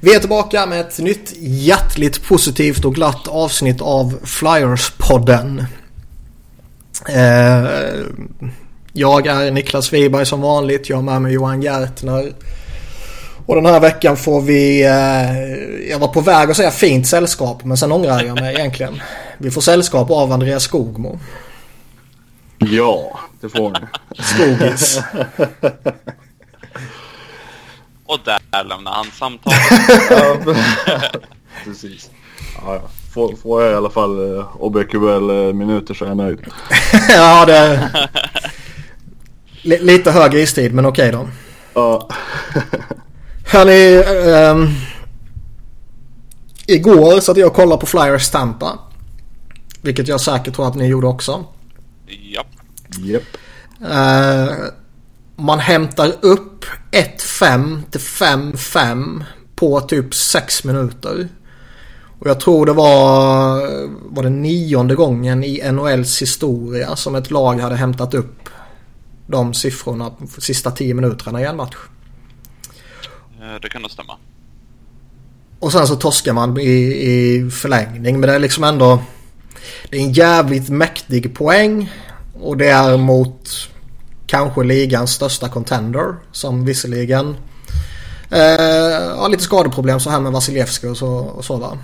Vi är tillbaka med ett nytt hjärtligt positivt och glatt avsnitt av Flyers-podden. Eh, jag är Niklas Wiberg som vanligt. Jag har med mig Johan Gärtner. Och den här veckan får vi... Eh, jag var på väg att säga fint sällskap men sen ångrar jag mig egentligen. Vi får sällskap av Andreas Skogmo. Ja, det får ni. Skogis. Och där lämnar han samtalet. Precis. Ja, ja. Får, får jag i alla fall eh, OBQL-minuter så är jag nöjd. ja, det... L- lite högre istid men okej då. Ja. Hörni, ehm, igår satt jag och kollade på Flyers Tampa. Vilket jag säkert tror att ni gjorde också. Japp. Japp. Eh, man hämtar upp 1-5 till 5-5 på typ 6 minuter. Och jag tror det var, var det nionde gången i NHLs historia som ett lag hade hämtat upp de siffrorna för sista 10 minuterna i en match. Det kan nog stämma. Och sen så torskar man i, i förlängning. Men det är liksom ändå... Det är en jävligt mäktig poäng. Och det är mot kanske ligans största contender. Som visserligen eh, har lite skadeproblem så här med Vasilevski och så, och så va.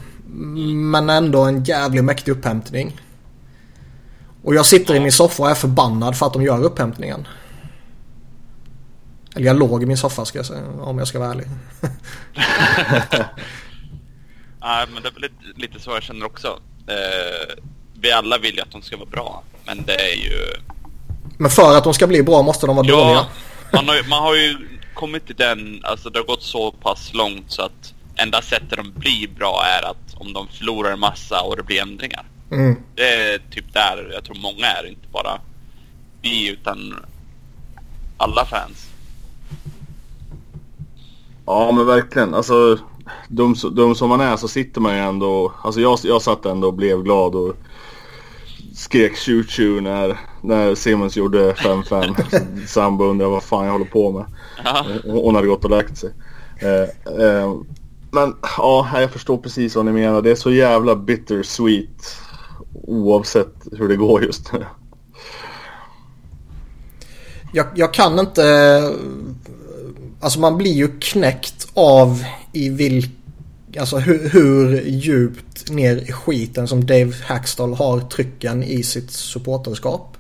Men ändå en jävligt mäktig upphämtning. Och jag sitter i min soffa och är förbannad för att de gör upphämtningen. Eller jag låg i min soffa ska jag säga, om jag ska vara ärlig. Nej, men det är väl lite, lite så jag känner också. Eh, vi alla vill ju att de ska vara bra, men det är ju... Men för att de ska bli bra måste de vara dåliga. man har, ju, man har ju kommit till den, alltså det har gått så pass långt så att enda sättet de blir bra är att om de förlorar en massa och det blir ändringar. Mm. Det är typ där jag tror många är, inte bara vi utan alla fans. Ja men verkligen. Alltså dum, dum som man är så sitter man ju ändå. Alltså jag, jag satt ändå och blev glad och skrek shoot shoot när, när Simmons gjorde 5-5. Sambo undrade vad fan jag håller på med. Ja. Hon hon hade gått och lagt sig. Eh, eh, men ja, jag förstår precis vad ni menar. Det är så jävla bittersweet oavsett hur det går just nu. Jag, jag kan inte... Alltså man blir ju knäckt av i vilk... Alltså hur, hur djupt ner i skiten som Dave Hackstall har trycken i sitt supporterskap.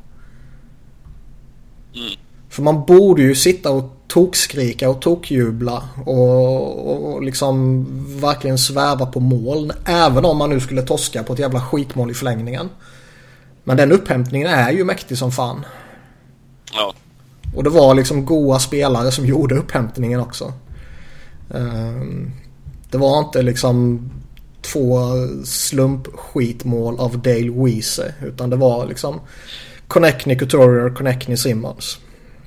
Mm. För man borde ju sitta och tokskrika och tokjubla och, och, liksom verkligen sväva på mål. Även om man nu skulle torska på ett jävla skitmål i förlängningen. Men den upphämtningen är ju mäktig som fan. Ja. Och det var liksom goa spelare som gjorde upphämtningen också. Ehm, Det var inte liksom två slumpskitmål av Dale Weese. Utan det var liksom Connectney Couturier, Connectney Simmons.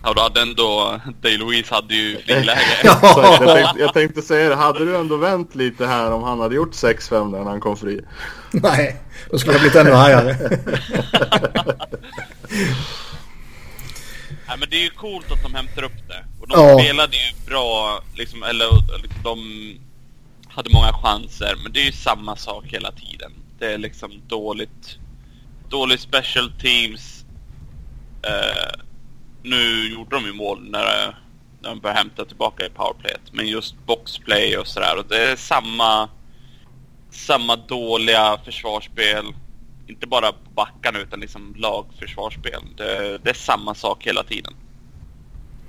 Ja, då hade ändå... Day Louise hade ju friläge. Så jag, tänkte, jag tänkte säga det, hade du ändå vänt lite här om han hade gjort 6-5 där när han kom fri? Nej, då skulle jag blivit ännu argare. Nej, men det är ju coolt att de hämtar upp det. Och de Ja. spelade ju bra, liksom, eller liksom, de hade många chanser. Men det är ju samma sak hela tiden. Det är liksom dåligt, dåligt special teams. Eh, nu gjorde de ju mål när, när de började hämta tillbaka i powerplayet. Men just boxplay och sådär. Och det är samma, samma dåliga försvarsspel. Inte bara på backarna utan liksom lagförsvarsspel. Det, det är samma sak hela tiden.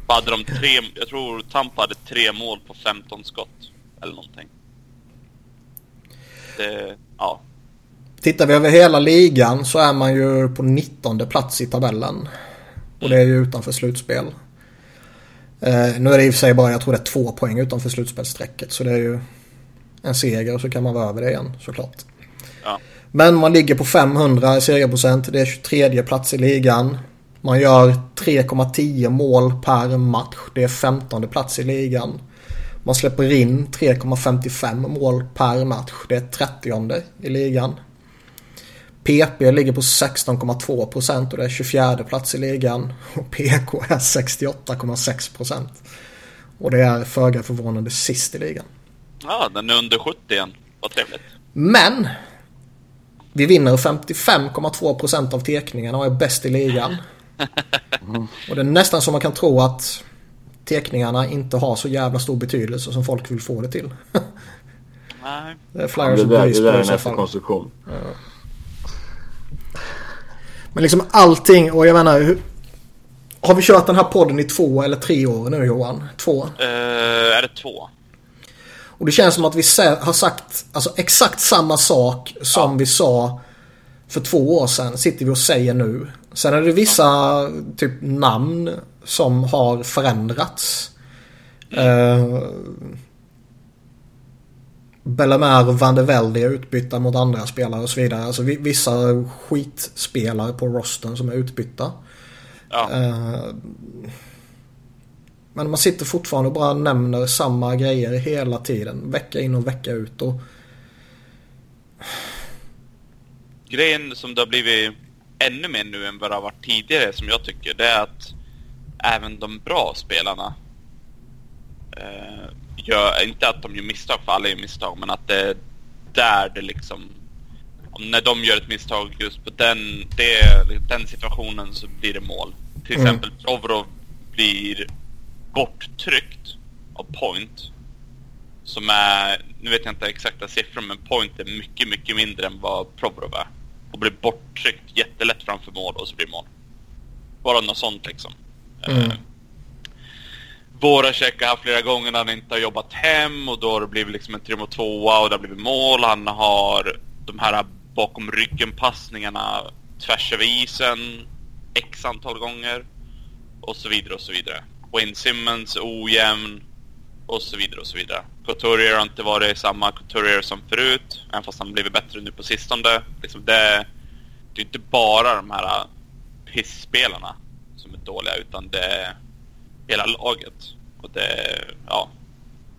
Hade de tre, jag tror Tampa hade tre mål på 15 skott. Eller någonting. Det, ja. Tittar vi över hela ligan så är man ju på 19 plats i tabellen. Och det är ju utanför slutspel. Eh, nu är det i och för sig bara, jag tror det är två poäng utanför slutspelsstrecket. Så det är ju en seger och så kan man vara över det igen såklart. Ja. Men man ligger på 500 i segerprocent. Det är 23 plats i ligan. Man gör 3,10 mål per match. Det är 15 plats i ligan. Man släpper in 3,55 mål per match. Det är 30 i ligan. PP ligger på 16,2 procent och det är 24 plats i ligan. Och PK är 68,6 procent. Och det är föga förvånande sist i ligan. Ja, den är under 70 igen. Vad trevligt. Men! Vi vinner 55,2% av tekningarna och är bäst i ligan. Och det är nästan som man kan tro att tekningarna inte har så jävla stor betydelse som folk vill få det till. Nej. Det är Flyers Det och där, det Breeze där är en så häftig fall. konstruktion. Men liksom allting och jag menar hur... Har vi kört den här podden i två eller tre år nu Johan? Två. Eh, är det två? Och det känns som att vi har sagt alltså, exakt samma sak som vi sa för två år sedan. Sitter vi och säger nu. Sen är det vissa typ namn som har förändrats. Uh, Bellemare och Van de Velde är utbytta mot andra spelare och så vidare. Alltså vi- vissa skitspelare på rosten som är utbytta. Ja. Eh, Men man sitter fortfarande och bara nämner samma grejer hela tiden. Vecka in och vecka ut. Och Grejen som det har blivit ännu mer nu än vad det har varit tidigare som jag tycker det är att även de bra spelarna eh, gör, inte att de gör misstag för alla gör misstag men att det är där det liksom om när de gör ett misstag just på den, det, den situationen så blir det mål. Till Mm. exempel Provorov blir borttryckt av Point som är, nu vet jag inte exakta siffror, men Point är mycket, mycket mindre än vad Provorov är. Och blir borttryckt jättelätt framför mål och så blir det mål. Bara något sånt liksom. Mm. Eh, checkar har haft flera gånger när han inte har jobbat hem och då har det blivit liksom en 3 mot 2 och det har blivit mål. Han har de här bakom ryggen passningarna tvärs över isen x antal gånger. Och så vidare och så vidare. Wayne Simmons ojämn och så vidare och så vidare. Couturier har inte varit samma Couturier som förut, även fast han blivit bättre nu på sistone. Liksom det, det är inte bara de här pissspelarna som är dåliga, utan det är hela laget. Och det, ja,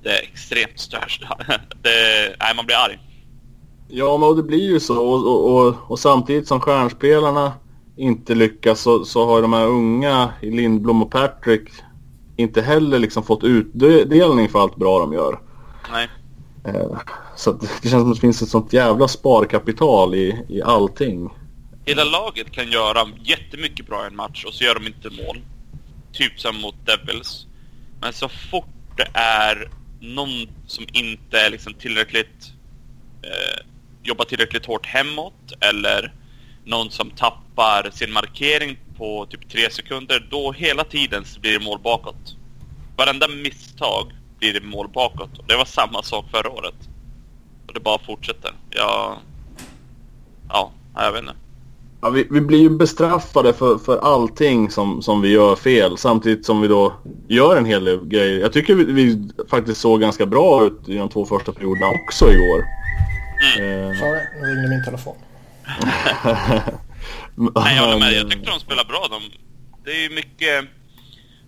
det är extremt störst. det, nej, man blir arg. Ja, men det blir ju så. Och, och, och, och samtidigt som stjärnspelarna inte lyckas så, så har de här unga i Lindblom och Patrick inte heller liksom fått utdelning för allt bra de gör. Nej. Eh, Så det känns som att det finns ett sånt jävla sparkapital i, i allting. Hela laget kan göra jättemycket bra i en match och så gör de inte mål. Typ som mot Devils. Men så fort det är någon som inte är liksom tillräckligt eh, jobbar tillräckligt hårt hemåt eller någon som tappar sin markering på typ tre sekunder, då hela tiden så blir det mål bakåt. Varenda misstag blir det mål bakåt. Och det var samma sak förra året. Och det bara fortsätter. Jag... Ja, jag vet inte. Ja, vi, vi blir ju bestraffade för, för allting som, som vi gör fel samtidigt som vi då gör en hel del grejer. Jag tycker vi, vi faktiskt såg ganska bra ut i de två första perioderna också igår. Eh, Sorry, nu ringde min telefon. Nej, jag håller med. Jag tyckte de spelar bra. De, det är ju mycket...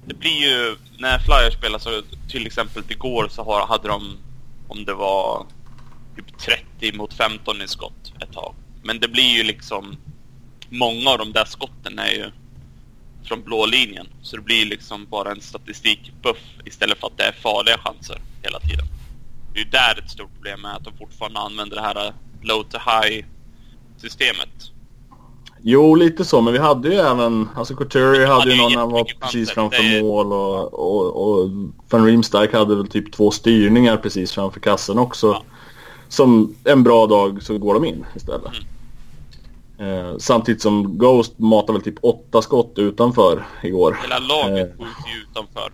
Det blir ju... När Flyers spelar så till exempel igår så har, hade de... Om det var typ 30 mot 15 i skott ett tag. Men det blir ju liksom... Många av de där skotten är ju från blå linjen. Så det blir liksom bara en statistikbuff istället för att det är farliga chanser hela tiden. Det är ju där ett stort problem är att de fortfarande använder det här low to high systemet. Jo, lite så. Men vi hade ju även... Alltså Couturier De hade hade ju någon han var precis framför är- mål och, och, och Van Riemsdyk hade väl typ två styrningar precis framför kassen också. Ja. Som en bra dag så går de in istället. Eh, samtidigt som Ghost matade väl typ åtta skott utanför igår. Hela laget Eh. ju utanför.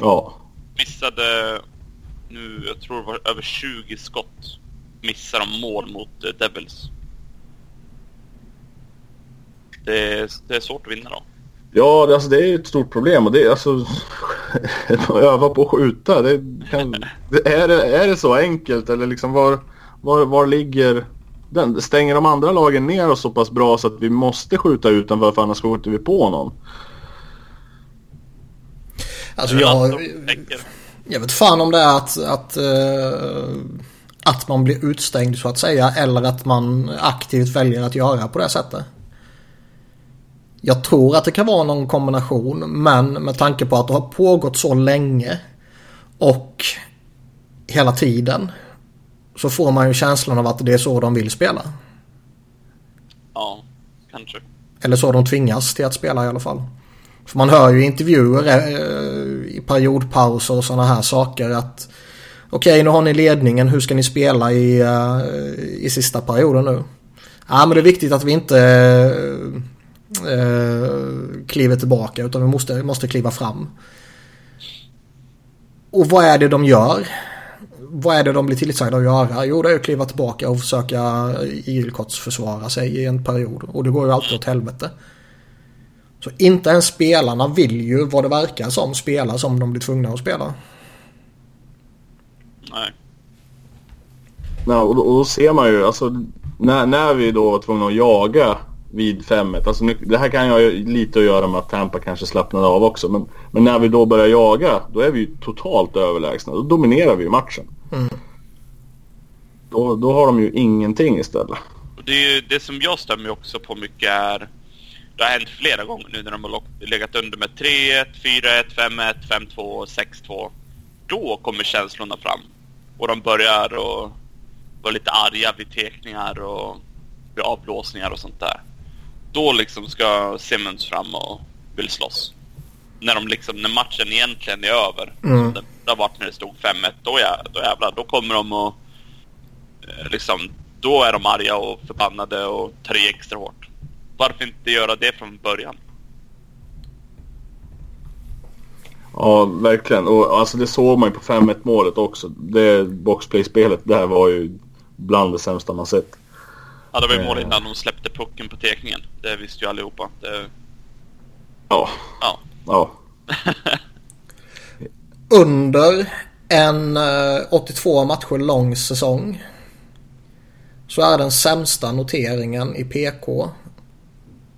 Ja. Missade nu, jag tror det var över 20 skott. Missar de mål mot eh, Devils. Det är, det är svårt att vinna då. Ja, det, alltså, det är ju ett stort problem och det är alltså... öva på att skjuta, det kan, det, är, det, är det så enkelt eller liksom var, var, var ligger den? Stänger de andra lagen ner oss så pass bra så att vi måste skjuta utanför för annars skjuter vi på någon? Alltså jag... Jag vet fan om det är att, att, eh, att man blir utstängd så att säga eller att man aktivt väljer att göra på det sättet. Jag tror att det kan vara någon kombination men med tanke på att det har pågått så länge och hela tiden. Så får man ju känslan av att det är så de vill spela. Ja, kanske. Eller så de tvingas till att spela i alla fall. För man hör ju i intervjuer eh, i periodpauser och sådana här saker att Okej, okay, nu har ni ledningen. Hur ska ni spela i, uh, i sista perioden nu? Ja, men det är viktigt att vi inte uh, kliver tillbaka utan vi måste, måste kliva fram. Och vad är det de gör? Vad är det de blir tillsagda att göra? Jo, det är att kliva tillbaka och försöka igelkottsförsvara sig i en period. Och det går ju alltid åt helvete. Så inte ens spelarna vill ju vad det verkar som spela som de blir tvungna att spela. Nej. Ja, och, då, och då ser man ju alltså när, när vi då var tvungna att jaga vid 5-1. Alltså nu, det här kan ju ha lite att göra med att Tampa kanske slappnade av också. Men, men när vi då börjar jaga då är vi ju totalt överlägsna. Då dominerar vi ju matchen. Mm. Då, då har de ju ingenting istället. Och det, är ju, det som jag stämmer också på mycket är det har hänt flera gånger nu när de har legat under med 3-1, 4-1, 5-1, 5-2, 6-2. Då kommer känslorna fram. Och de börjar och vara lite arga vid tekningar och vid avblåsningar och sånt där. Då liksom ska Simmons fram och vill slåss. När de liksom, när matchen egentligen är över. Mm. Har varit när det stod 5-1. Då, jä, då jävlar, då kommer de och eh, liksom, då är de arga och förbannade och tar i extra hårt. Varför inte göra det från början? Ja, verkligen. Och alltså det såg man ju på 5-1 målet också. Det boxplay-spelet där var ju bland det sämsta man sett. Ja, det var ju mål innan de släppte pucken på tekningen. Det visste ju allihopa. Det... Ja. Ja. Ja. Under en 82 eh, matcher lång säsong så är den sämsta noteringen i PK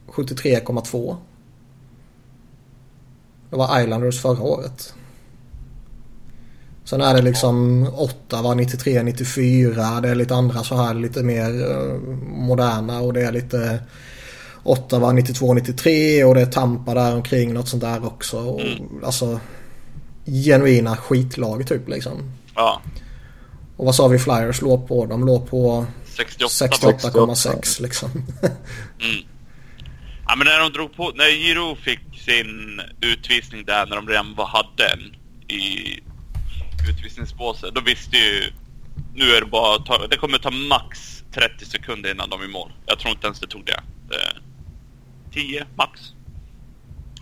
73,2. Det var Islanders förra året. Sen är det liksom 8 var 93, 94. Det är lite andra så här lite mer uh, moderna och det är lite 8 var 92, 93 och det är Tampa där omkring något sånt där också. Och, mm. Alltså genuina skitlag typ liksom. Ja. Och vad sa vi Flyers låg på? De låg på 68,6 68, liksom. mm. Ja men när de drog på, när Giro fick sin utvisning där när de redan hade en i utvisningsbåset. Då visste ju... Nu är det bara... Ta, det kommer ta max 30 sekunder innan de är i mål. Jag tror inte ens det tog det. det 10 max.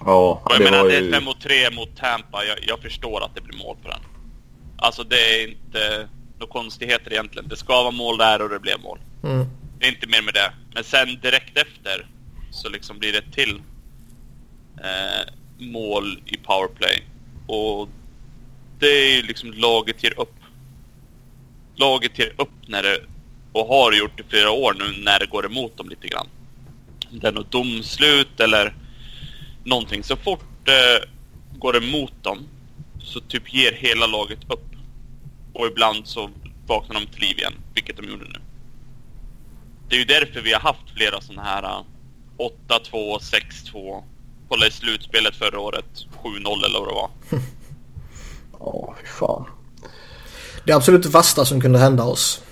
Ja, och jag menar, det är 5 mot 3 mot Tampa. Jag, jag, förstår att det blir mål på den. Alltså det är inte några konstigheter egentligen. Det ska vara mål där och det blev mål. Mm. Det är inte mer med det. Men sen direkt efter så liksom blir det till eh, mål i powerplay. Och det är ju liksom laget ger upp. Laget ger upp när det, och har gjort i flera år nu, när det går emot dem lite grann. Det är något domslut eller någonting. Så fort det går emot dem så typ ger hela laget upp. Och ibland så vaknar de till liv igen, vilket de gjorde nu. Det är ju därför vi har haft flera sådana här 8-2, 6-2. Kolla i slutspelet förra året, 7-0 eller vad det var. Ja, fy fan. Det absolut värsta som kunde hända oss.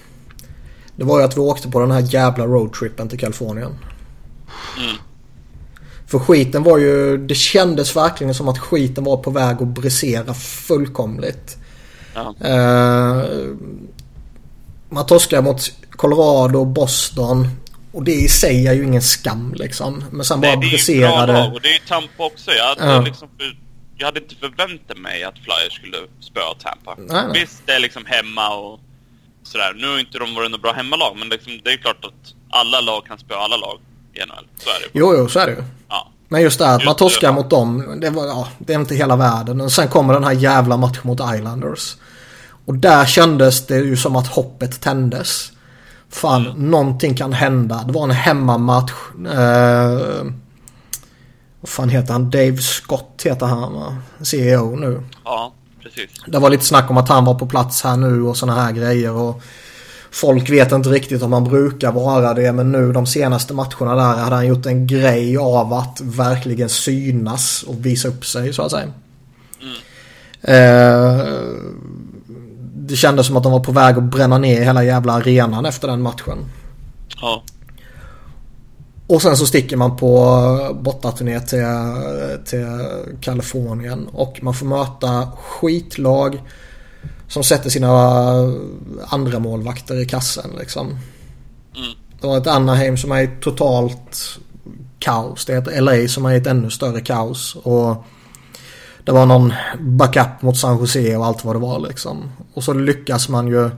Det var ju att vi åkte på den här jävla roadtrippen till Kalifornien. Mm. För skiten var ju, det kändes verkligen som att skiten var på väg att brisera fullkomligt. Ja. Uh, man torskar mot Colorado, Boston. Och det i sig är ju ingen skam liksom. Men sen bara briserade... Det är ju bra och det är ju Tampa också. Jag hade ja. liksom jag hade inte förväntat mig att Flyers skulle spöa Tampa. Nej, nej. Visst, det är liksom hemma och sådär. Nu har inte de varit något bra hemmalag, men liksom, det är klart att alla lag kan spöa alla lag i NHL. Så är det Jo, jo, så är det ju. Men just det här att man torskar mot dem, det, var, ja, det är inte hela världen. Och sen kommer den här jävla matchen mot Islanders. Och där kändes det ju som att hoppet tändes. Fan, mm. någonting kan hända. Det var en hemmamatch. Eh, vad fan heter han? Dave Scott heter han va? CEO nu. Ja, precis. Det var lite snack om att han var på plats här nu och sådana här grejer. Och folk vet inte riktigt om han brukar vara det. Men nu de senaste matcherna där hade han gjort en grej av att verkligen synas och visa upp sig så att säga. Mm. Eh, det kändes som att de var på väg att bränna ner hela jävla arenan efter den matchen. Ja. Och sen så sticker man på bortaturné till, till Kalifornien. Och man får möta skitlag som sätter sina andra målvakter i kassen liksom. Mm. Det var ett Anaheim som är i totalt kaos. Det är ett LA som är i ett ännu större kaos. Och det var någon backup mot San Jose och allt vad det var liksom. Och så lyckas man ju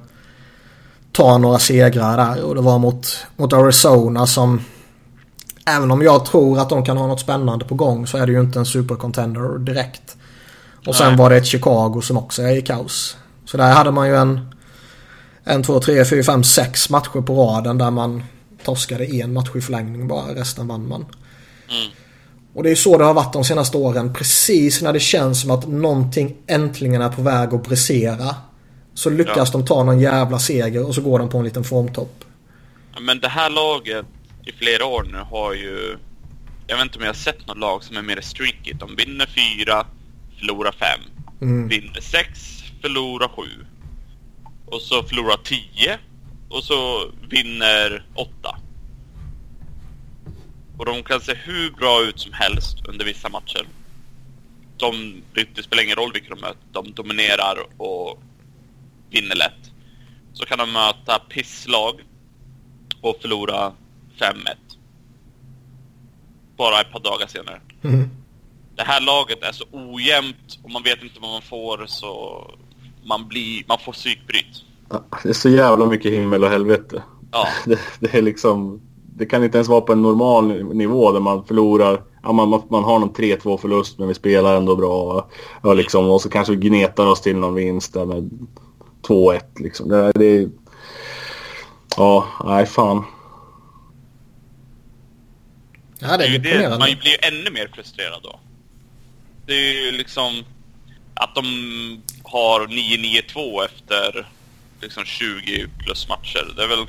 ta några segrar där. Och det var mot, mot Arizona som Även om jag tror att de kan ha något spännande på gång så är det ju inte en supercontender direkt. Och sen Nej. var det ett Chicago som också är i kaos. Så där hade man ju en, en, två, tre, fyra, fem, sex matcher på raden där man torskade en match i förlängning bara. Resten vann man. Mm. Och det är så det har varit de senaste åren. Precis när det känns som att någonting äntligen är på väg att brisera. Så lyckas de ta någon jävla seger och så går de på en liten formtopp. Men det här laget i flera år nu har ju... Jag vet inte om jag har sett något lag som är mer streaky. De vinner fyra, förlorar fem. Mm. Vinner sex, förlorar sju. Och så förlorar tio. Och så vinner åtta. Och de kan se hur bra ut som helst under vissa matcher. De, det spelar ingen roll vilka de möter. De dominerar och vinner lätt. Så kan de möta pisslag och förlora 5-1. Bara ett par dagar senare. Mm. Det här laget är så ojämnt och man vet inte vad man får så man blir, man får psykbryt. Ja, Det är så jävla mycket himmel och helvete. Ja, Det, det är liksom... Det kan inte ens vara på en normal nivå där man förlorar. Ja, man, man, man har någon 3-2 förlust men vi spelar ändå bra. Ja, liksom, och så kanske vi gnetar oss till någon vinst där med 2-1 liksom. Det, det är... Ja, nej fan. Ja, det är det, man blir ju ännu mer frustrerad då. Det är ju liksom att de har 9-9-2 efter liksom 20 plus matcher. Det är väl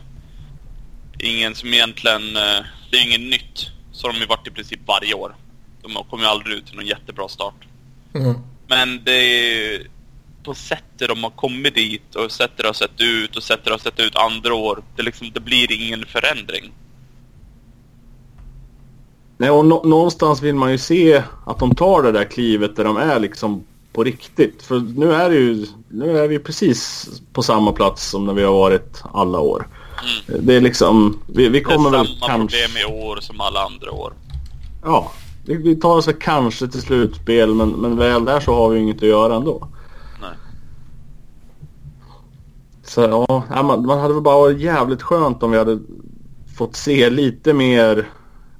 ingen som egentligen... eh, Det är ju inget nytt. Så har de ju varit i princip varje år. De kommer ju aldrig ut till någon jättebra start. Mm. Men det är på sättet de har kommit dit och sättet det har sett ut och sättet det har sett ut andra år. Det, liksom, det blir ingen förändring. Nej, och nå- någonstans vill man ju se att de tar det där klivet där de är liksom på riktigt. För nu är det ju, nu är vi precis på samma plats som när vi har varit alla år. Det är liksom, vi, vi Det kommer är väl samma kanske... problem i år som alla andra år. Ja, vi, vi tar oss väl kanske till slutspel men, men väl där så har vi inget att göra ändå. Nej. Så ja, man, man hade väl bara varit jävligt skönt om vi hade fått se lite mer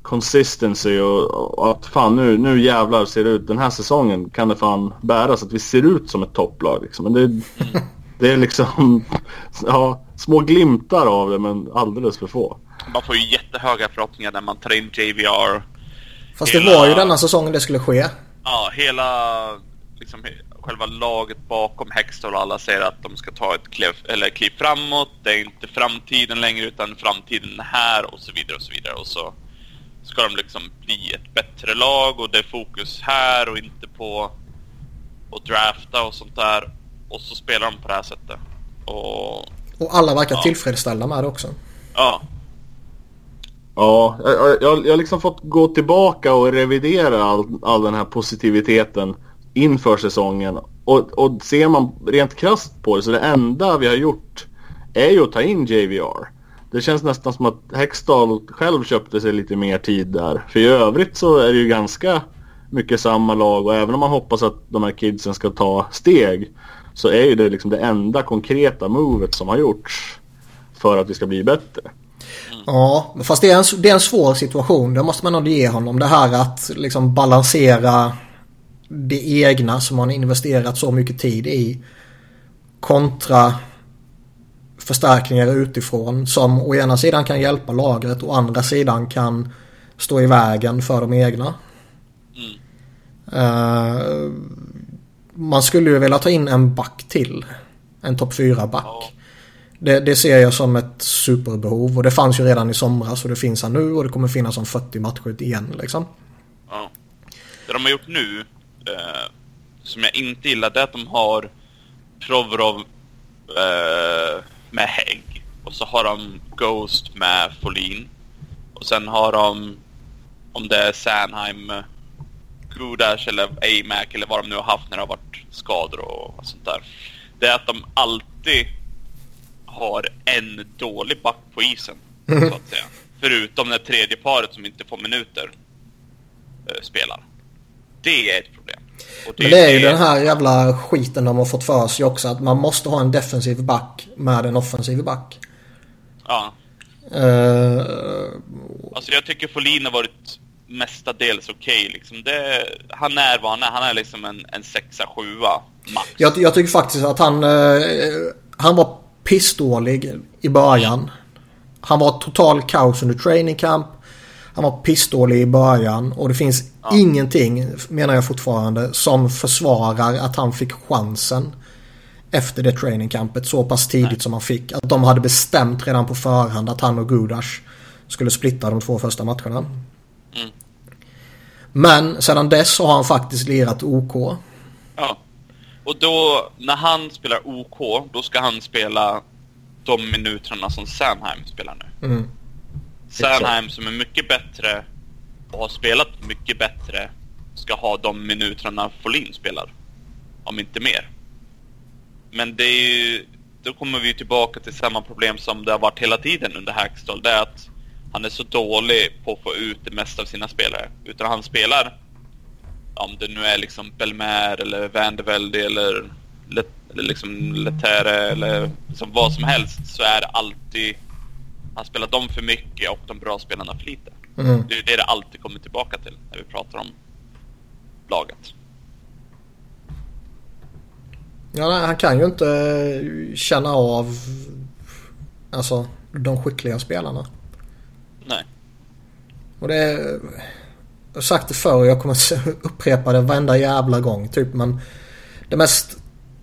consistency och, och att fan nu, nu jävlar ser det ut. Den här säsongen kan det fan bära så att vi ser ut som ett topplag liksom. Men det, det är liksom ja, små glimtar av det men alldeles för få. Man får ju jättehöga förhoppningar när man tar in JVR. Fast det hela- var ju denna säsongen det skulle ske. Ja, hela liksom, själva laget bakom Hextall och alla säger att de ska ta ett kliv, eller kliv framåt. Det är inte framtiden längre utan framtiden är här och så vidare och så vidare. Och så ska de liksom bli ett bättre lag och det är fokus här och inte på att drafta och sånt där. Och så spelar de på det här sättet. Och Och alla verkar Ja. tillfredsställda med det också. Ja, jag, jag, jag jag har liksom fått gå tillbaka och revidera all, all den här positiviteten inför säsongen. Och, och ser man rent krasst på det så det enda vi har gjort är ju att ta in JVR. Det känns nästan som att Hextall själv köpte sig lite mer tid där. För i övrigt så är det ju ganska mycket samma lag och även om man hoppas att de här kidsen ska ta steg så är ju det liksom det enda konkreta movet som har gjorts för att vi ska bli bättre. Ja, fast det är, en, det är en svår situation. Det måste man nog ge honom. Det här att liksom balansera det egna som man investerat så mycket tid i. Kontra förstärkningar utifrån som å ena sidan kan hjälpa lagret och å andra sidan kan stå i vägen för de egna. mm, man skulle ju vilja ta in en back till. En topp 4 back. Ja. Det, det ser jag som ett superbehov och det fanns ju redan i somras och det finns här nu och det kommer finnas om 40 matcher igen liksom. Ja. Det de har gjort nu, eh, som jag inte gillar, det är att de har Provorov eh, med Hägg. Och så har de Ghost med Folin. Och sen har de, om det är Sanheim, Gudash eller Amac eller vad de nu har haft när det har varit skador och sånt där. Det är att de alltid har en dålig back på isen. Så att säga. Förutom det tredje paret som inte får minuter eh, spelar. Det är ett problem. Och Men det är ju den här jävla skiten de har fått för sig också. Att man måste ha en defensiv back med en offensiv back. Ja. Uh, Alltså jag tycker Folin har varit mestadels okej liksom. Det, han är vad han är. Han är liksom en, en sexa, sjua max. jag, jag tycker faktiskt att han... eh, han var pissdålig i början. Han var total kaos under training camp. Han var pissdålig i början och det finns ingenting, menar jag fortfarande, som försvarar att han fick chansen efter det training campet så pass tidigt som han fick. Att de hade bestämt redan på förhand att han och Gudash skulle splitta de två första matcherna. Mm. Men sedan dess har han faktiskt lirat OK. Ja. Och då, när han spelar OK, då ska han spela de minuterna som Sanheim spelar nu. Mm. Sanheim som är mycket bättre och har spelat mycket bättre ska ha de minuterna Folin spelar. Om inte mer. Men det är ju... Då kommer vi tillbaka till samma problem som det har varit hela tiden under Hackstall. Det är att han är så dålig på att få ut det mesta av sina spelare. Utan han spelar, om det nu är liksom Belmer eller Vandevelde eller, Let, eller liksom Letere eller liksom vad som helst så är det alltid han spelar dem för mycket och de bra spelarna för lite. Mm. Det är det det alltid kommer tillbaka till när vi pratar om laget. Ja, nej, han kan ju inte eh, känna av alltså, de skickliga spelarna. Nej. Och det är... Jag har sagt det förr och jag kommer upprepa det varenda jävla gång. Typ, men det mest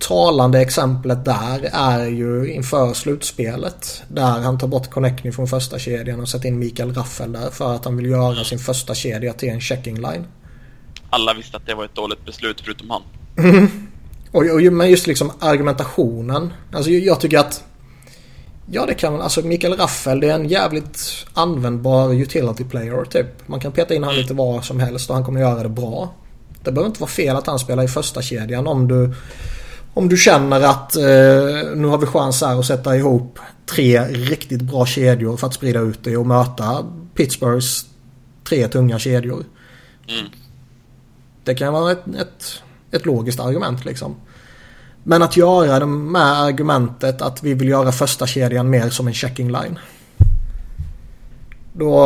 talande exemplet där är ju inför slutspelet. Där han tar bort Connecting från första kedjan och sätter in Mikael Raffel där för att han vill göra sin första kedja till en checking line. Alla visste att det var ett dåligt beslut förutom han. Och, och men just liksom argumentationen. Alltså jag tycker att Ja det kan man. Alltså Mikael Raffel det är en jävligt användbar utility player typ. Man kan peta in han lite var som helst och han kommer göra det bra. Det behöver inte vara fel att han spelar i första kedjan om du om du känner att eh, nu har vi chans här att sätta ihop tre riktigt bra kedjor för att sprida ut det och möta Pittsburghs tre tunga kedjor. Mm. Det kan vara ett, ett, ett logiskt argument liksom. Men att göra det med argumentet att vi vill göra första kedjan mer som en checking line. Då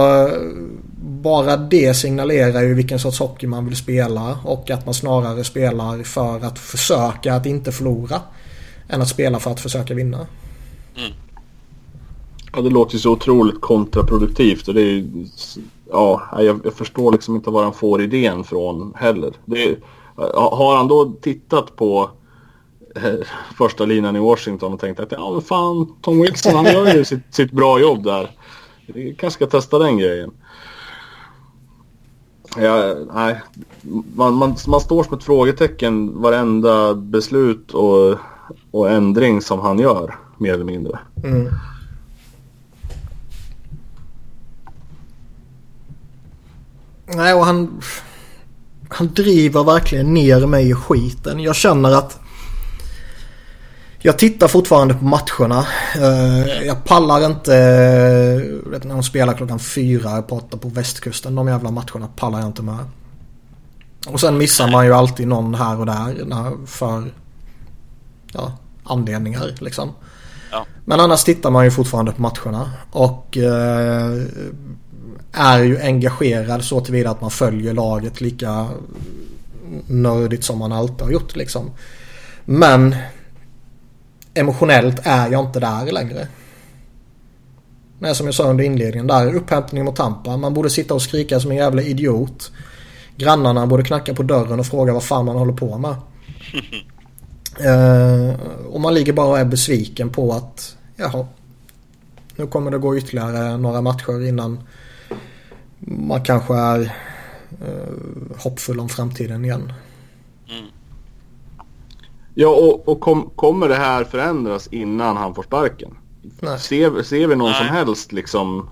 bara det signalerar ju vilken sorts hockey man vill spela och att man snarare spelar för att försöka att inte förlora än att spela för att försöka vinna. Ja, det låter ju så otroligt kontraproduktivt och det är ju... Ja, jag, jag förstår liksom inte var han får idén från heller. Det är, har han då tittat på eh, första linan i Washington och tänkt att ja men fan Tom Wilson han gör ju sitt, sitt bra jobb där. Vi kanske ska testa den grejen. Ja, nej. Man, man, man står som ett frågetecken varenda beslut och, och ändring som han gör mer eller mindre. Mm. Nej, och han... Han driver verkligen ner mig i skiten. Jag känner att... Jag tittar fortfarande på matcherna. Eh, Jag pallar inte... eh, Vet, när de spelar klockan fyra borta på västkusten. De jävla matcherna pallar jag inte med. Och sen missar man ju alltid någon här och där. För... Ja, anledningar liksom. Ja. Men annars tittar man ju fortfarande på matcherna. Och eh, är ju engagerad så tillvida att man följer laget lika nördigt som man alltid har gjort liksom. Men emotionellt är jag inte där längre. Nej, som jag sa under inledningen där. Upphämtning mot Tampa. Man borde sitta och skrika som en jävla idiot. Grannarna borde knacka på dörren och fråga vad fan man håller på med. Eh, och man ligger bara och är besviken på att jaha. Nu kommer det gå ytterligare några matcher innan man kanske är eh, hoppfull om framtiden igen. Mm. Ja, och, och kom, kommer det här förändras innan han får sparken? Nej. Ser, ser vi någon Nej. som helst liksom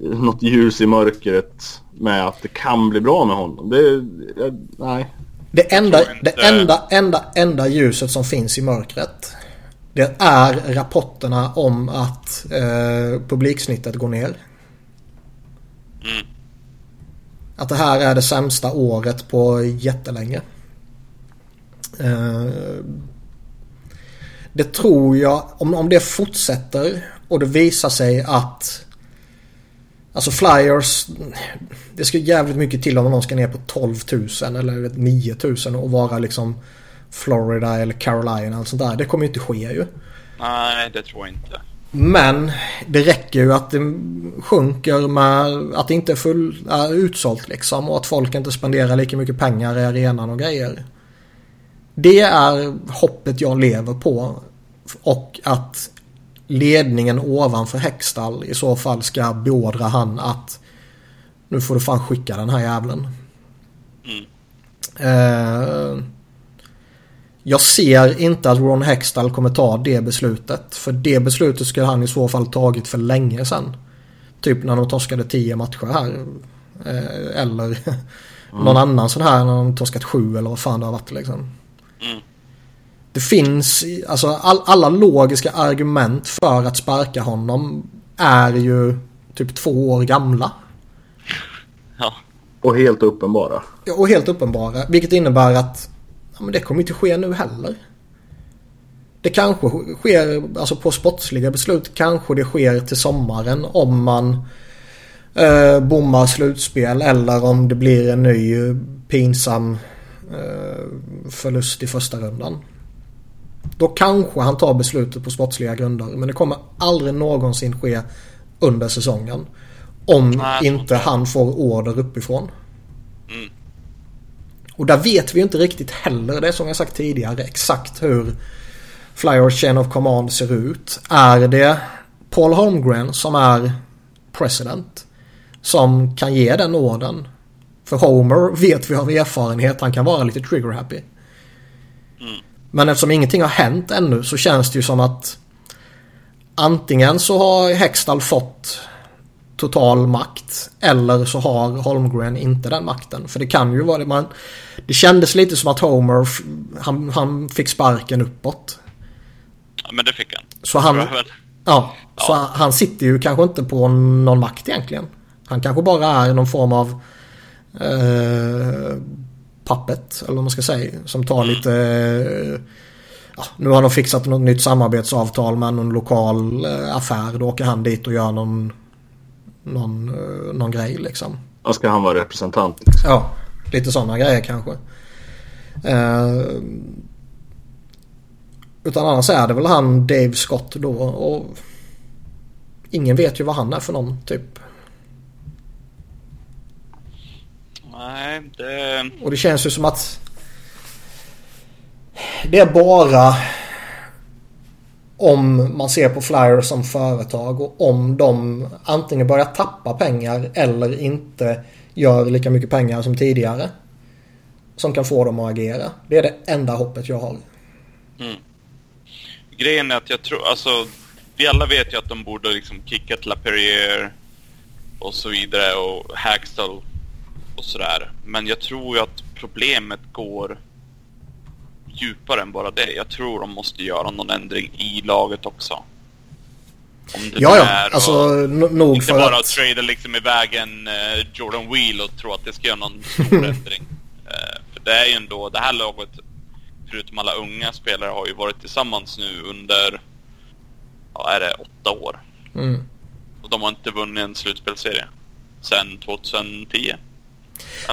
något ljus i mörkret med att det kan bli bra med honom? Det, jag, nej. Det enda, det enda, enda, enda ljuset som finns i mörkret. Det är rapporterna om att eh, publiksnittet går ner. Mm. Att det här är det sämsta året på jättelänge. Eh, det tror jag, om, om det fortsätter och det visar sig att Alltså Flyers, det ska jävligt mycket till om någon ska ner på 12 000 eller 9 000 och vara liksom Florida eller Carolina och sånt där. Det kommer ju inte ske ju. Nej, det tror jag inte. Men det räcker ju att det sjunker med att det inte är full, är utsålt liksom och att folk inte spenderar lika mycket pengar i arenan och grejer. Det är hoppet jag lever på. Och att ledningen ovanför Hextall i så fall ska beordra han att nu får du fan skicka den här jävlen. Mm. Eh, jag ser inte att Ron Hextall kommer ta det beslutet. För det beslutet skulle han i så fall tagit för länge sedan. Typ när de torskade 10 matcher här. Eh, eller någon annan sån här när de torskat 7 eller vad fan det har varit liksom. Mm. Det finns, alltså all, alla logiska argument för att sparka honom är ju typ två år gamla. Ja. Och helt uppenbara. Ja, Och helt uppenbara. Vilket innebär att ja, men det kommer inte ske nu heller. Det kanske sker, alltså på sportsliga beslut kanske det sker till sommaren om man eh, bommar slutspel eller om det blir en ny pinsam förlust i första rundan. Då kanske han tar beslutet på sportsliga grunder men det kommer aldrig någonsin ske under säsongen. Om inte han får order uppifrån. Mm. Och där vet vi ju inte riktigt heller. Det är som jag sagt tidigare exakt hur Flyers Chain of Command ser ut. Är det Paul Holmgren som är president som kan ge den orden? För Homer vet vi av erfarenhet han kan vara lite trigger happy. Mm. Men eftersom ingenting har hänt ännu så känns det ju som att antingen så har Hextall fått total makt eller så har Holmgren inte den makten. För det kan ju vara det man... Det kändes lite som att Homer, han, han fick sparken uppåt. ja, men det fick han. Så han, väl. ja, så han sitter ju kanske inte på någon makt egentligen. Han kanske bara är någon form av eh, pappet, eller vad man ska säga. Som tar lite... Eh, ja, nu har de fixat något nytt samarbetsavtal med någon lokal eh, affär. Då åker han dit och gör någon, någon, eh, någon grej liksom. Då ska han vara representant. Liksom. Ja, lite sådana grejer kanske. Utan annars är det väl han Dave Scott då och ingen vet ju vad han är för någon typ. Nej, det... Och det känns ju som att det är bara om man ser på Flyers som företag och om de antingen börjar tappa pengar eller inte gör lika mycket pengar som tidigare. Som kan få dem att agera. Det är det enda hoppet jag har. Mm. Grejen är att jag tror, alltså, vi alla vet ju att de borde liksom kickat LaPerriere och så vidare och Hagstall och sådär. Men jag tror ju att problemet går djupare än bara det. Jag tror de måste göra någon ändring i laget också. Om det Ja, ja. är Alltså nog Inte för bara att trada liksom iväg en eh, Jordan Wheel och tro att det ska göra någon stor ändring. Eh, för det är ju ändå, det här laget, förutom alla unga spelare, har ju varit tillsammans nu under, ja är det åtta år? Mm. Och de har inte vunnit en slutspelserie. Sen 2010.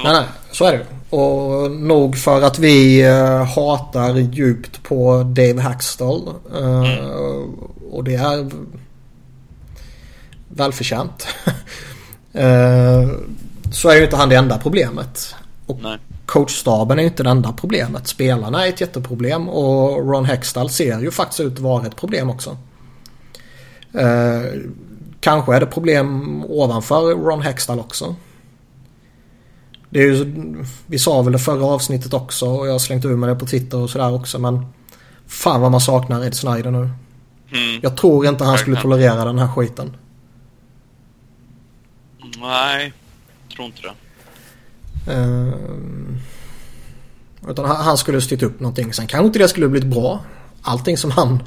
Nej, nej, så är det. Och nog för att vi eh, hatar djupt på Dave Hackstall. Eh, Och det är välförtjänt. eh, så är ju inte han det enda problemet. Och Nej. coachstaben är ju inte det enda problemet. Spelarna är ett jätteproblem och Ron Hextall ser ju faktiskt ut att vara ett problem också. Kanske är det problem ovanför Ron Hextall också. Det är ju, vi sa väl det förra avsnittet också och jag har slängt ur mig det på Twitter och sådär också men Fan vad man saknar Ed Snyder nu. Mm. Jag tror inte han skulle tolerera den här skiten. Nej, tror inte det. Ehm, utan han, han skulle styrt upp någonting. Sen kanske inte det skulle blivit bra. Allting som han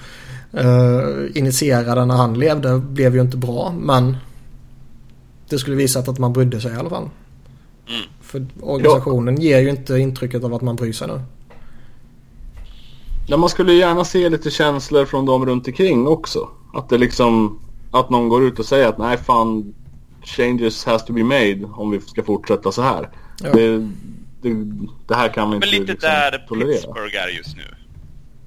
uh, initierade när han levde blev ju inte bra. Men det skulle visat att man brydde sig i alla fall. Mm. För organisationen ger ju inte intrycket av att man bryr sig nu. Ja, man skulle gärna se lite känslor från dem runt omkring också. Att det liksom, att någon går ut och säger att nej fan, changes has to be made om vi ska fortsätta så här. Ja. Det, det, det här kan vi inte Men lite liksom där tolerera. Pittsburgh är just nu.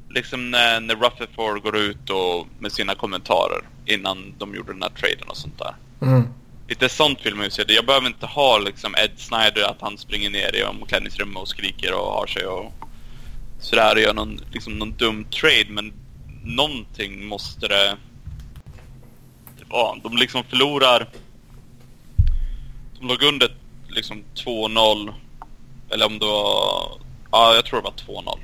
Liksom när, när Rutherford går ut och med sina kommentarer innan de gjorde den här traden och sånt där. Mm. Lite sånt vill man ju se. Jag behöver inte ha liksom Ed Snyder att han springer ner i omklädningsrummet och skriker och har sig och sådär och gör någon, liksom någon dum trade men någonting måste det, det vara. De liksom förlorar de låg under liksom 2-0 eller om det var ja jag tror det var 2-0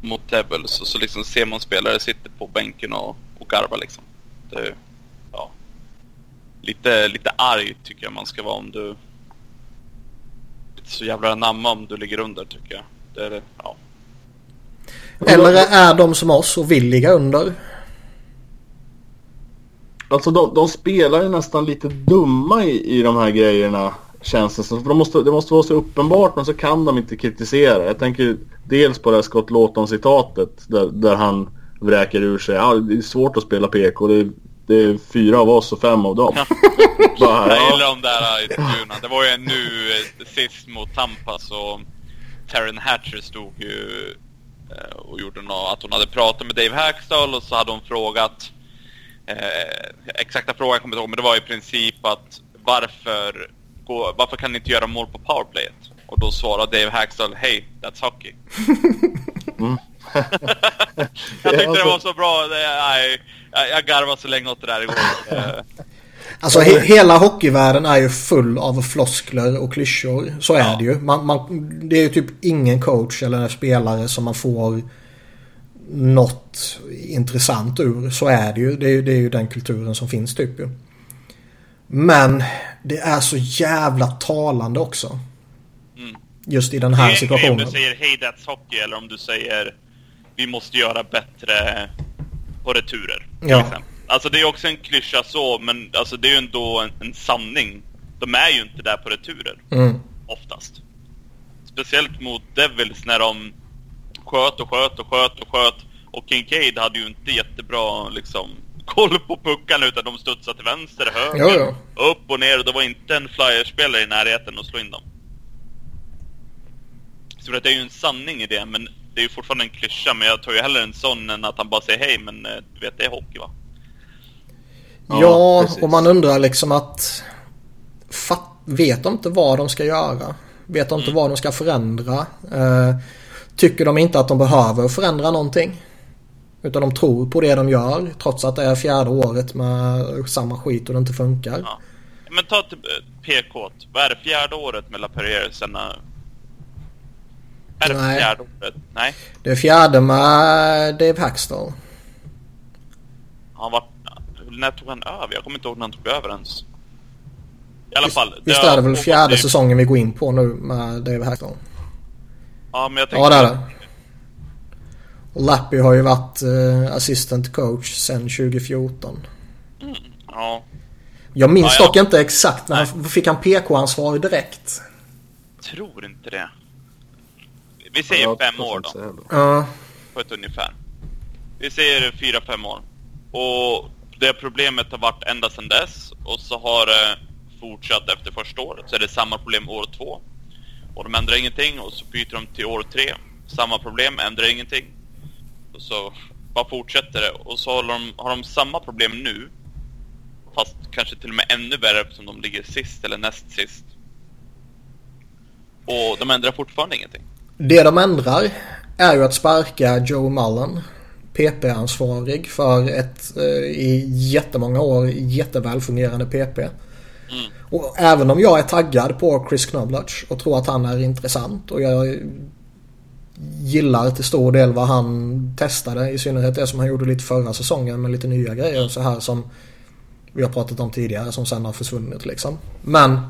mot Devils och så liksom ser man spelare sitter på bänken och, och garvar liksom. Det. Lite, lite arg tycker jag man ska vara om du så jävla namma om du ligger under tycker jag. Det är det, ja. Eller är de som oss och vill ligga under? Alltså de, de spelar ju nästan lite dumma i, i de här grejerna känns det som. För de måste, det måste vara så uppenbart men så kan de inte kritisera. Jag tänker dels på det här Scott Lawton citatet där, där han vräker ur sig. Ja, det är svårt att spela PK. Det är, det är fyra av oss och fem av dem. Bara, Jag ja. gillar de där intervjuerna. Det var ju nu eh, sist mot Tampa så Taryn Hatcher stod ju eh, och gjorde något, att hon hade pratat med Dave Hackstall och så hade hon frågat eh, exakta frågan kommer jag inte ihåg men det var i princip att varför, gå, varför kan ni inte göra mål på powerplayet? Och då svarade Dave Hackstall Hey, that's hockey. Jag tyckte det var så bra. Nej, jag, jag garvade så länge åt det där igår. Alltså he hela hockeyvärlden är ju full av floskler och klyschor. Så är Ja. det ju. Man, man, det är ju typ ingen coach eller spelare som man får något intressant ur. Så är det ju. Det är, ju- det är ju den kulturen som finns typ ju. Men det är så jävla talande också. Mm. Just i den här Det är en grej om situationen. du säger Hey that's hockey eller om du säger Vi måste göra bättre på returer. Ja. Alltså det är också en klyscha så, men alltså det är ju ändå en, en sanning. De är ju inte där på returer, Mm. oftast. Speciellt mot Devils när de sköt och sköt och sköt och sköt. Och Kincaid hade ju inte jättebra liksom koll på puckarna utan de studsade till vänster, höger, Jo, upp och ner och det var inte en flyerspelare i närheten att slå in dem. Så det är ju en sanning i det, men det är ju fortfarande en klyscha. Men jag tar ju hellre en sån än att han bara säger hej, men eh, du vet, det är hockey va? Ja, Ja, och man undrar liksom att... Fatt, vet de inte vad de ska göra? Vet de inte vad de ska förändra? Eh, tycker de inte att de behöver förändra någonting? Utan de tror på det de gör trots att det är fjärde året med samma skit och det inte funkar. Ja. Men ta till eh, PK. Vad är det? Fjärde året med Lapierre sen... Är det Nej. fjärde året? Nej. Det är fjärde med Dave Hackstall. Han var... När tog han över? Jag kommer inte ihåg när han tog över ens. I alla fall. Visst har är det väl fjärde säsongen vi går in på nu med Dave Hackstall? Ja, men jag Ja det är tänkte... det. Och Lappy har ju varit eh, assistant coach sedan 2014. Ja. Jag minns Ja, ja. dock inte exakt när han, fick han PK-ansvar direkt. Tror inte det. Vi säger Ja, fem år då. Ja. på ett ungefär. Vi säger fyra, fem år. Och det problemet har varit ända sedan dess och så har det fortsatt efter första året. Så är det samma problem år två. Och de ändrar ingenting och så byter de till år tre. Samma problem, ändrar ingenting. Och så bara fortsätter det. Och så har de, har de samma problem nu. Fast kanske till och med ännu värre eftersom de ligger sist eller näst sist. Och de ändrar fortfarande ingenting. Det de ändrar är ju att sparka Joe Mullen. PP-ansvarig för ett eh, i jättemånga år jättevälfungerande PP. Mm. Och även om jag är taggad på Chris Knoblauch och tror att han är intressant och jag gillar till stor del vad han testade. I synnerhet det som han gjorde lite förra säsongen med lite nya grejer så här som vi har pratat om tidigare som sen har försvunnit liksom. Men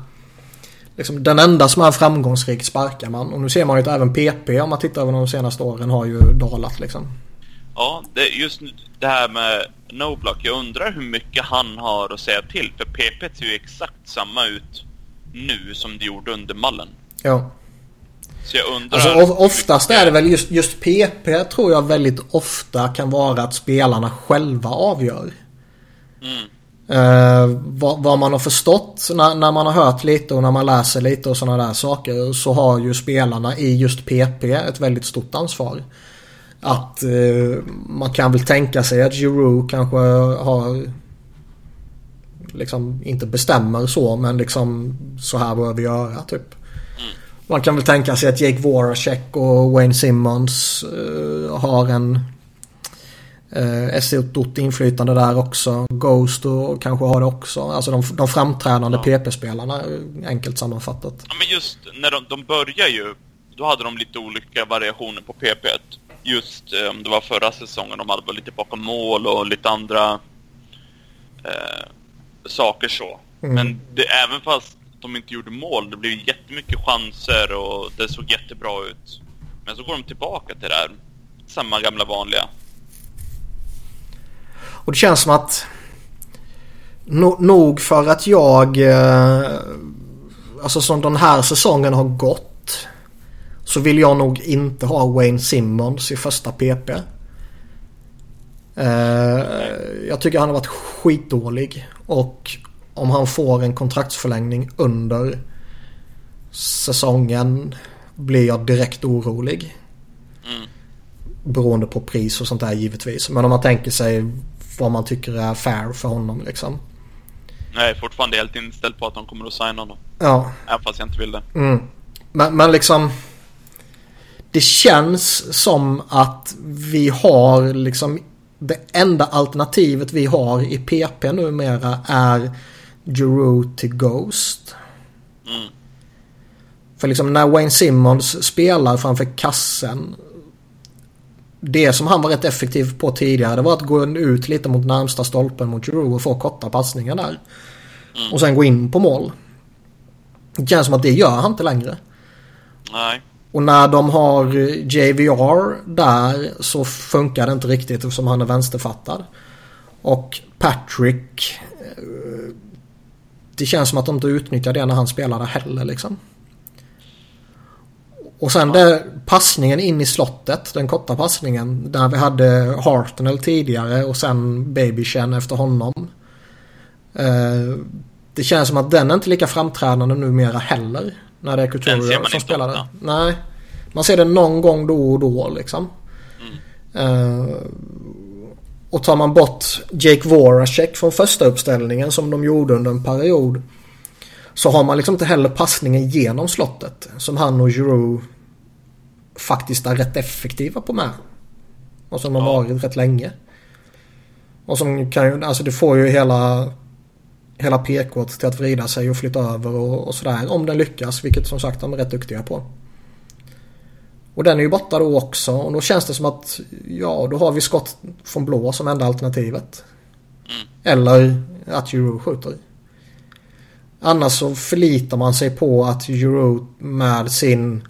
liksom, den enda som är framgångsrik sparkar man. Och nu ser man ju att även PP om man tittar över de senaste åren har ju dalat liksom. Ja, det, just det här med Noblock. Jag undrar hur mycket han har att säga till. För PP ser ju exakt samma ut nu som det gjorde under mallen. Ja. Så jag undrar... Alltså of- oftast är det väl just, just PP tror jag väldigt ofta kan vara att spelarna själva avgör. Mm. Eh, vad, vad man har förstått när, när man har hört lite och när man läser lite och sådana där saker så har ju spelarna i just PP ett väldigt stort ansvar. Att eh, man kan väl tänka sig att Giroud kanske har liksom inte bestämmer så men liksom så här bör vi göra typ. Man kan väl tänka sig att Jake Voracek och Wayne Simmons eh, har en eh, ett stort inflytande där också. Ghost och kanske har det också. Alltså de, de framträdande Ja. PP-spelarna eh, enkelt sammanfattat. Ja, men just när de, de börjar ju, då hade de lite olika variationer på PP. Just eh, om det var förra säsongen, de hade lite bakom mål och lite andra eh, saker så. Mm. Men det, även fast de inte gjorde mål, det blev jättemycket chanser och det såg jättebra ut. Men så går de tillbaka till det här, samma gamla vanliga. Och det känns som att no, nog för att jag eh, alltså som den här säsongen har gått så vill jag nog inte ha Wayne Simmons i första PP. Eh, jag tycker han har varit skitdålig och om han får en kontraktsförlängning under säsongen blir jag direkt orolig. Mm. Beroende på pris och sånt där givetvis. Men om man tänker sig vad man tycker är fair för honom liksom. Jag är fortfarande helt inställd på att de kommer att signa honom. Ja, Även fast jag inte vill det. mm. men, men liksom. Det känns som att vi har liksom det enda alternativet vi har i PP numera är Giroud till Ghost. Mm. För liksom när Wayne Simmons spelar framför kassen. Det som han var rätt effektiv på tidigare det var att gå ut lite mot närmsta stolpen mot Giroud och få korta passningar där. Mm. Och sen gå in på mål. Det känns som att det gör han inte längre. Nej. Och när de har JVR där så funkar det inte riktigt eftersom han är vänsterfattad. Och Patrick. eh, Det känns som att de inte utnyttjar det när han spelar där heller liksom. Och sen det, passningen in i slottet, den korta passningen. Där vi hade Hartnell tidigare och sen Babychen efter honom. Eh, Det känns som att den är inte lika framträdande numera heller. När det är Den Couture som spelar det. ofta. Nej. Man ser det någon gång då och då liksom. Eh, och tar man bort Jake Voracek från första uppställningen som de gjorde under en period. Så har man liksom inte heller passningen genom slottet. Som han och Giroud faktiskt är rätt effektiva på med. Och som de har varit rätt länge. Och som kan ju, alltså det får ju hela hela PK till att vrida sig och flytta över och, och sådär. Om den lyckas, vilket som sagt de är rätt duktiga på. Och den är ju borta då också och då känns det som att ja, då har vi skott från blå som enda alternativet. Mm. Eller att Euro skjuter. Annars så förlitar man sig på att Euro med sin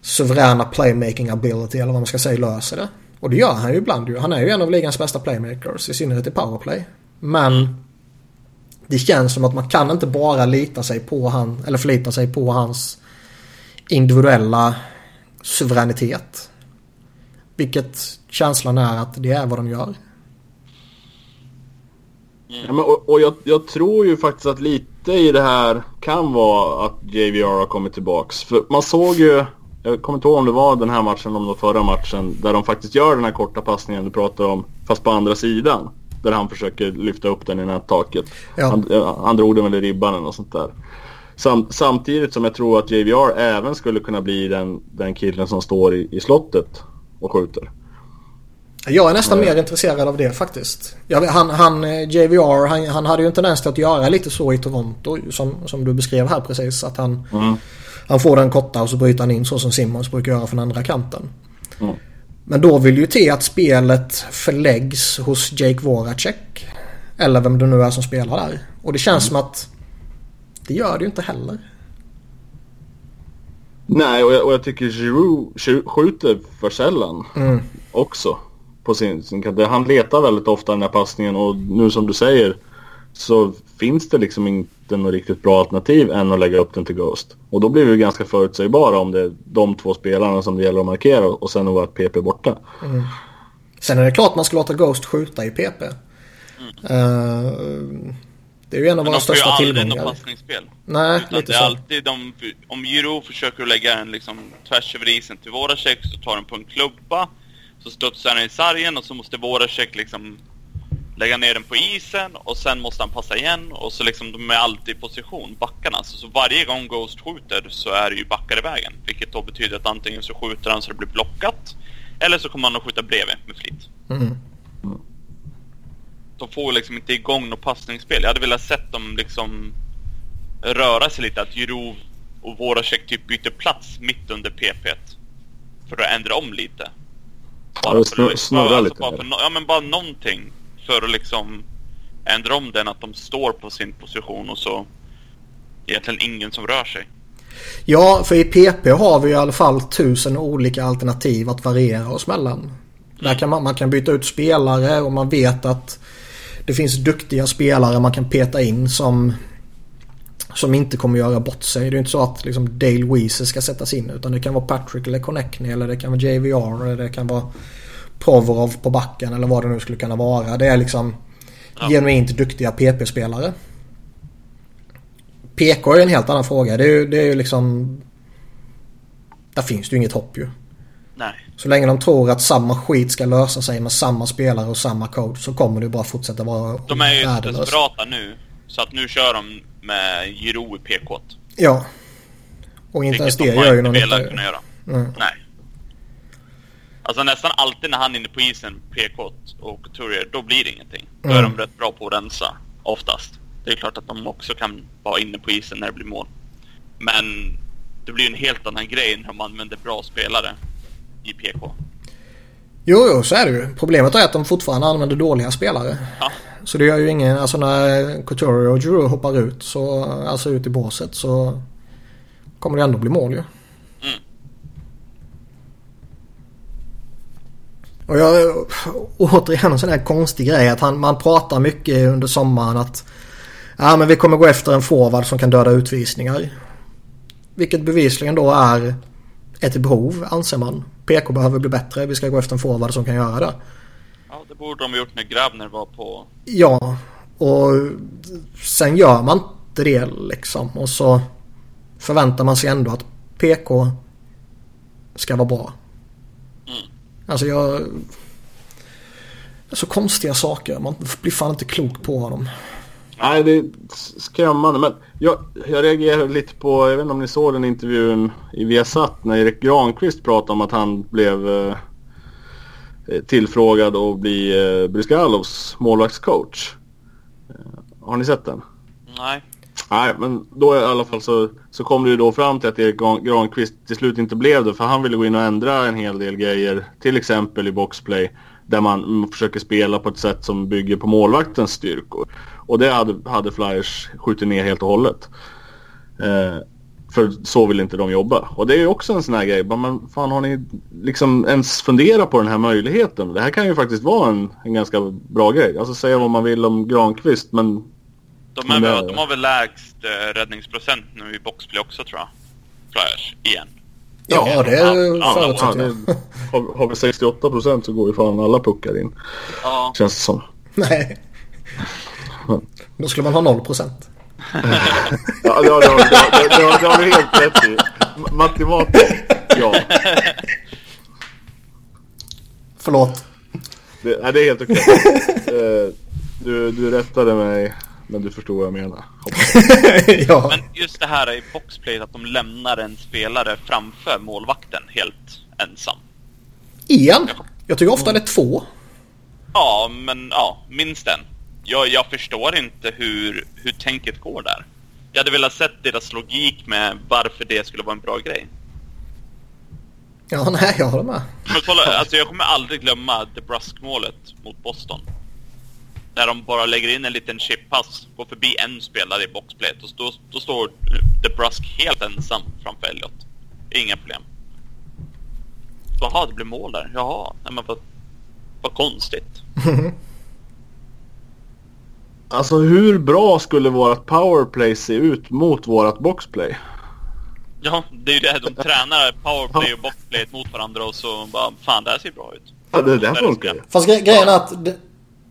suveräna playmaking ability eller vad man ska säga löser det. Och det gör han ju ibland ju. Han är ju en av ligans bästa playmakers i synnerhet i powerplay. Men det känns som att man kan inte bara lita sig på han eller förlita sig på hans individuella suveränitet. Vilket känslan är att det är vad de gör. Ja, men, och och jag, jag tror ju faktiskt att lite i det här kan vara att JVR har kommit tillbaks. För man såg ju, jag kommer inte ihåg om det var den här matchen eller om var förra matchen, där de faktiskt gör den här korta passningen du pratar om, fast på andra sidan. Där han försöker lyfta upp den i nättaket. Ja. Han, han drog den väl i ribban eller något sånt där. Sam, samtidigt som jag tror att JVR även skulle kunna bli den, den killen som står i, i slottet och skjuter. Jag är nästan mer intresserad av det faktiskt. Jag, han, han, eh, JVR, han, han hade ju en tendens till att göra lite så i Toronto som, som du beskrev här precis. Att han, Mm. han får den korta och så bryter han in så som Simmons brukar göra från andra kanten. Mm. Men då vill ju till att spelet förläggs hos Jake Voracek. Eller vem det nu är som spelar där. Och det känns som att det gör det ju inte heller. Nej, och jag, och jag tycker Giroud skju- skjuter för sällan Mm. också. På sin, sin kant. Han letar väldigt ofta den här passningen och nu som du säger så finns det liksom inte något riktigt bra alternativ än att lägga upp den till Ghost. Och då blir vi ganska förutsägbara om det är de två spelarna som det gäller att markera och sen att vara PP borta. Sen är det klart man ska låta Ghost skjuta i PP. Eh, det är ju en av Men våra de får ju största aldrig något tillgångar. passningsspel. Nej, Utan lite det är så. alltid de, om Giro försöker lägga en liksom tvärs över isen till Voracek så tar den på en klubba. Så studsar den i sargen och så måste Voracek liksom lägga ner den på isen och sen måste han passa igen och så liksom de är alltid i position, backarna. Så, så varje gång Ghost skjuter så är det ju backar i vägen. Vilket då betyder att antingen så skjuter han så det blir blockat eller så kommer han att skjuta bredvid med flit. Mm. De får liksom inte igång något passningsspel. Jag hade velat sett dem liksom röra sig lite. Att Jirov och Voracek typ byter plats mitt under PP. För att ändra om lite. Ja, det för snurr- att- snurrar bara- lite Bara för, no- ja men bara någonting. För att liksom ändra om den. Att de står på sin position och så egentligen ingen som rör sig. Ja, för i PP har vi i alla fall tusen olika alternativ att variera oss mellan. Där kan man, man kan byta ut spelare och man vet att det finns duktiga spelare man kan peta in som som inte kommer göra bort sig. Det är ju inte så att liksom Dale Weezer ska sättas in utan det kan vara Patrick eller Connectney eller det kan vara JVR eller det kan vara Provorov på backen eller vad det nu skulle kunna vara. Det är liksom Ja. genuint duktiga PP-spelare. PK är en helt annan fråga. Det är ju, det är ju liksom... Där finns det ju inget hopp ju. Nej. Så länge de tror att samma skit ska lösa sig med samma spelare och samma code så kommer det bara fortsätta vara De är ju desperata nu. Så att nu kör de med Jiro i PK. Ja. Och inte ens det de gör ju någon nytta. kunna göra. Nej. Nej. Alltså nästan alltid när han är inne på isen, PK och Couturier, då blir det ingenting. Då är Mm. de rätt bra på att rensa, oftast. Det är klart att de också kan vara inne på isen när det blir mål. Men det blir ju en helt annan grej när de använder bra spelare i PK. Jo, jo, så är det ju. Problemet är att de fortfarande använder dåliga spelare. Ja, Så det gör ju ingen, alltså när Couturier och Giroud hoppar ut, så, alltså ut i båset så kommer det ändå bli mål ju. Mm. Och jag, återigen en sån här konstig grej att han, man pratar mycket under sommaren att ja men vi kommer gå efter en forward som kan döda utvisningar. Vilket bevisligen då är ett behov anser man. PK behöver bli bättre, vi ska gå efter en forward som kan göra det. ja det borde de ha gjort när Grabner var på... Ja, och sen gör man inte det liksom. Och så förväntar man sig ändå att PK ska vara bra. Mm. Alltså jag... Så konstiga saker. Man blir fan inte klok på honom. Nej, det är skrämmande. Men jag, jag reagerar lite på, jag vet inte om ni såg den intervjun i Viasat när Erik Granqvist pratade om att han blev eh, tillfrågad att bli eh, Bryskalovs målvaktscoach. Eh, har ni sett den? Nej. Nej, men då i alla fall så, så kom det ju då fram till att Erik Gran- Granqvist till slut inte blev det. För han ville gå in och ändra en hel del grejer. Till exempel i boxplay. Där man mm, försöker spela på ett sätt som bygger på målvaktens styrkor. Och det hade, hade Flyers skjutit ner helt och hållet. Eh, för så vill inte de jobba. Och det är ju också en sån här grej. Men fan har ni liksom ens funderat på den här möjligheten? Det här kan ju faktiskt vara en, en ganska bra grej. Alltså säga vad man vill om Granqvist men De, är väl, de har väl lägst eh, räddningsprocent nu i boxplay också tror jag. Flyers, igen. Ja, det förutsätter jag. har, har vi 68 procent så går ju fan alla puckar in. Ja, Känns det som. Nej. Då skulle man ha 0 procent. Ja, det, har- det, har- det, har- det, har- det har du helt rätt i. Matematiskt, ja. Förlåt. Det, nej, det är helt okej. Eh, du, du rättade mig, men du förstår vad jag menar. Ja. men just det här i boxplay att de lämnar en spelare framför målvakten helt ensam. Igen? Jag tycker ofta det är två. Ja, men ja, minst en. Jag, jag förstår inte hur, hur tänket går där. Jag hade velat sett deras logik med varför det skulle vara en bra grej. Ja, nej, jag håller med. Men kolla, alltså jag kommer aldrig glömma DeBrusque-målet mot Boston. När de bara lägger in en liten chippass, går förbi en spelare i boxplayet och då, då står DeBrusque helt ensam framför Elliot. Inga problem. Jaha, det blev mål där. Jaha, nej men vad, vad konstigt. Alltså hur bra skulle vårt powerplay se ut mot vårt boxplay? Ja, det är ju det. De tränar powerplay och boxplay mot varandra och så bara fan det här ser bra ut. Ja, det där funkar ju. Fast gre grejen är att det,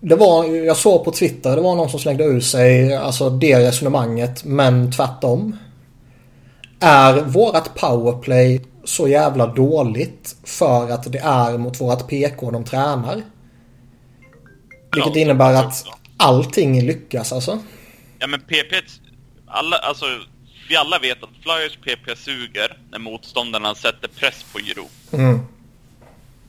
det var, jag såg på Twitter, det var någon som slängde ur sig alltså det resonemanget men tvärtom. Är vårat powerplay så jävla dåligt för att det är mot vårat PK de tränar? Vilket Ja, innebär att tror så. Allting lyckas alltså. Ja men PP, alla, alltså vi alla vet att Flyers PP suger när motståndarna sätter press på Giro. Mm.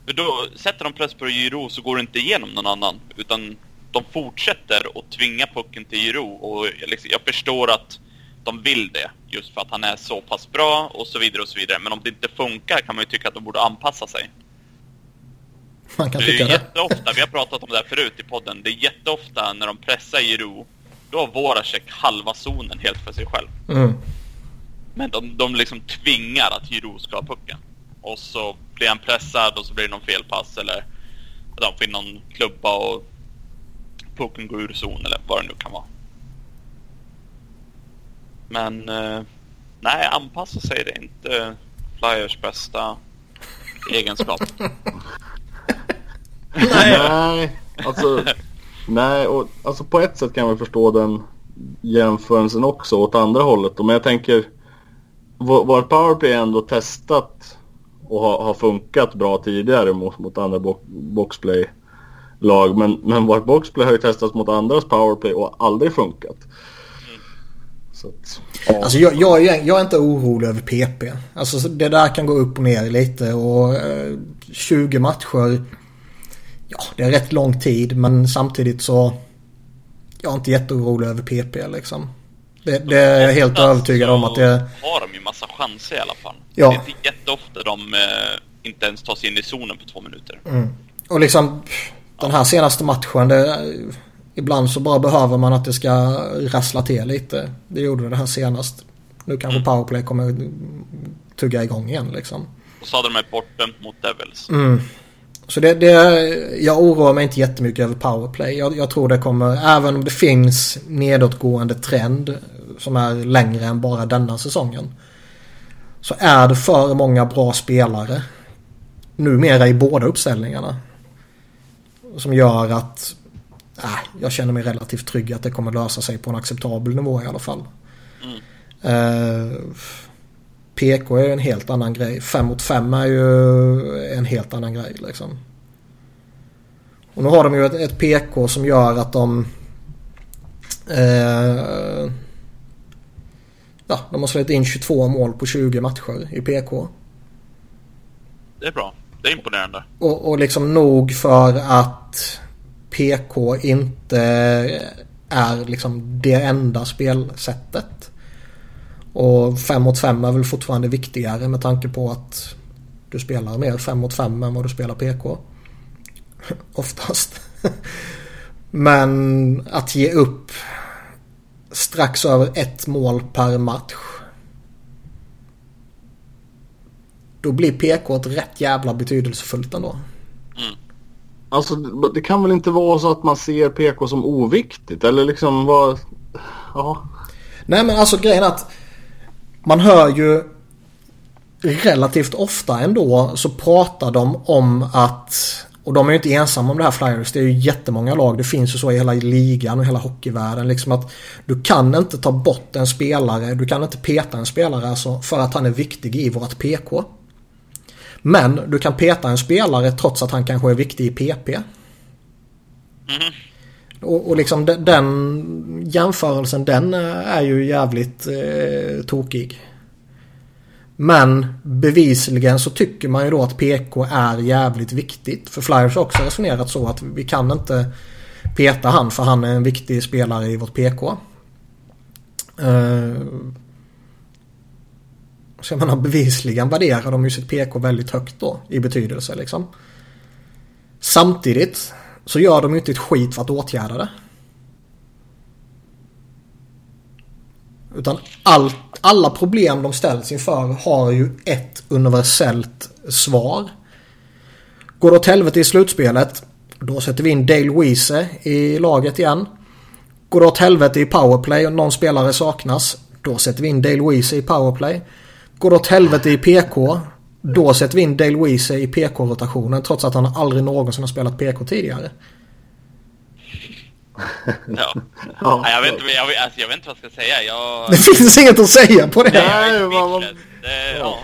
För då sätter de press på Giro så går det inte igenom någon annan. Utan de fortsätter att tvinga pucken till Giro. Och jag, liksom, jag förstår att de vill det. Just för att han är så pass bra och så vidare och så vidare. Men om det inte funkar kan man ju tycka att de borde anpassa sig. Man kan Det är tycka det. jätteofta, vi har pratat om det här förut i podden. Det är jätteofta när de pressar Giro. Då har Voracek halva zonen helt för sig själv. Mm. Men de, de liksom tvingar att Giro ska ha pucken. Och så blir han pressad och så blir det någon felpass eller de får in någon klubba och pucken går ur zon eller vad det nu kan vara. Men eh, nej, anpassa sig det är inte Flyers bästa egenskap. Nej, alltså, nej och, alltså på ett sätt kan jag förstå den jämförelsen också åt andra hållet. Men jag tänker, vår- vårt powerplay är ändå testat och har, har funkat bra tidigare mot, mot andra bo, boxplay-lag. Men, men vårt boxplay har ju testats mot andras powerplay och aldrig funkat. Så att, ja. Alltså jag, jag, är, jag är inte orolig över PP. Alltså det där kan gå upp och ner lite och eh, 20 matcher. Ja, det är rätt lång tid men samtidigt så. Jag är inte jätteorolig över PP liksom. Det, det är jag helt övertygad om att det... har de ju massa chanser i alla fall. Ja. Det är inte jätteofta de eh, inte ens tar sig in i zonen på två minuter. Mm. Och liksom den här senaste matchen. Det, ibland så bara behöver man att det ska rassla till lite. Det gjorde det här senast. Nu kanske powerplay kommer tugga igång igen liksom. Och så hade de ett borten mot Devils. Mm. Så det, det, jag oroar mig inte jättemycket över powerplay. Jag, jag tror det kommer, även om det finns nedåtgående trend som är längre än bara denna säsongen. Så är det för många bra spelare numera i båda uppställningarna. Som gör att äh, jag känner mig relativt trygg att det kommer lösa sig på en acceptabel nivå i alla fall. Mm. Eh, PK är ju en helt annan grej. 5 mot 5 är ju en helt annan grej liksom. Och nu har de ju ett, ett PK som gör att de... Eh, ja, de har släppt in 22 mål på 20 matcher i PK. Det är bra. Det är imponerande. Och, och liksom nog för att PK inte är liksom det enda spelsättet. Och 5 mot 5 är väl fortfarande viktigare med tanke på att du spelar mer 5 mot 5 än vad du spelar PK. Oftast. Men att ge upp strax över ett mål per match. Då blir PK ett rätt jävla betydelsefullt ändå. Alltså det- det kan väl inte vara så att man ser PK som oviktigt eller liksom vad... Ja. Nej men alltså grejen är att man hör ju relativt ofta ändå så pratar de om att och de är ju inte ensamma om det här Flyers. Det är ju jättemånga lag. Det finns ju så i hela ligan och hela hockeyvärlden. Liksom att du kan inte ta bort en spelare. Du kan inte peta en spelare alltså för att han är viktig i vårt PK. Men du kan peta en spelare trots att han kanske är viktig i PP. Mm. Och, och liksom den, den jämförelsen den eh, är ju jävligt eh, tokig. Men bevisligen så tycker man ju då att PK är jävligt viktigt. För Flyers har också resonerat så att vi kan inte peta han för han är en viktig spelare i vårt PK. Eh, så jag menar bevisligen värderar de ju sitt PK väldigt högt då i betydelse liksom. Samtidigt så gör de ju inte ett skit för att åtgärda det. Utan allt, alla problem de ställs inför har ju ett universellt svar. Går det åt helvete i slutspelet, då sätter vi in Dale Weese i laget igen. Går det åt helvete i powerplay och någon spelare saknas, då sätter vi in Dale Weese i powerplay. Går det åt helvete i PK, då sätter vi in Dale Weese i PK-rotationen trots att han aldrig någonsin har spelat PK tidigare. Ja. ja. Jag, vet, inte, jag, alltså, jag vet inte vad jag ska säga. Jag... Det finns inget att säga på det. Nej, man, man, det, ja.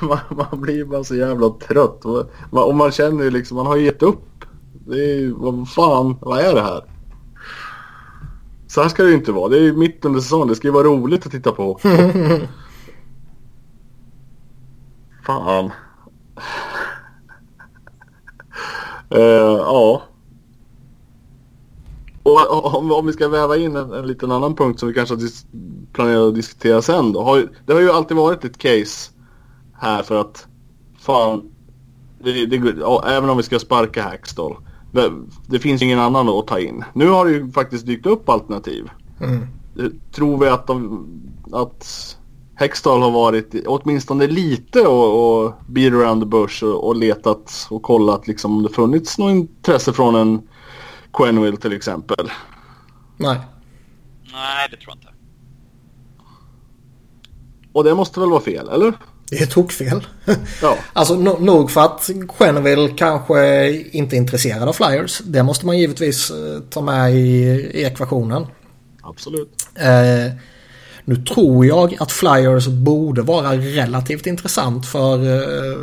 man, man, blir bara så jävla trött. Man, och man känner ju liksom, man har gett upp. Det är vad fan, vad är det här? Så här ska det ju inte vara. Det är ju mitt under säsongen. Det ska ju vara roligt att titta på. fan. uh, ja. Och om, om vi ska väva in en, en liten annan punkt som vi kanske planerar att diskutera sen då. Har det har ju alltid varit ett case här för att fan, det, det, även om vi ska sparka Hackstall. Det, det, finns ingen annan att ta in. Nu har det ju faktiskt dykt upp alternativ. Mm. Tror vi att, de, att Hextall har varit åtminstone lite och, och beat around the bush och, och letat och kollat liksom om det funnits något intresse från en Quenville till exempel. Nej. Nej, det tror jag inte. Och det måste väl vara fel, eller? Det är tokfel. Ja. alltså no nog för att Quenville kanske inte är intresserad av Flyers. Det måste man givetvis eh, ta med i, i ekvationen. Absolut. Eh, nu tror jag att Flyers borde vara relativt intressant för eh,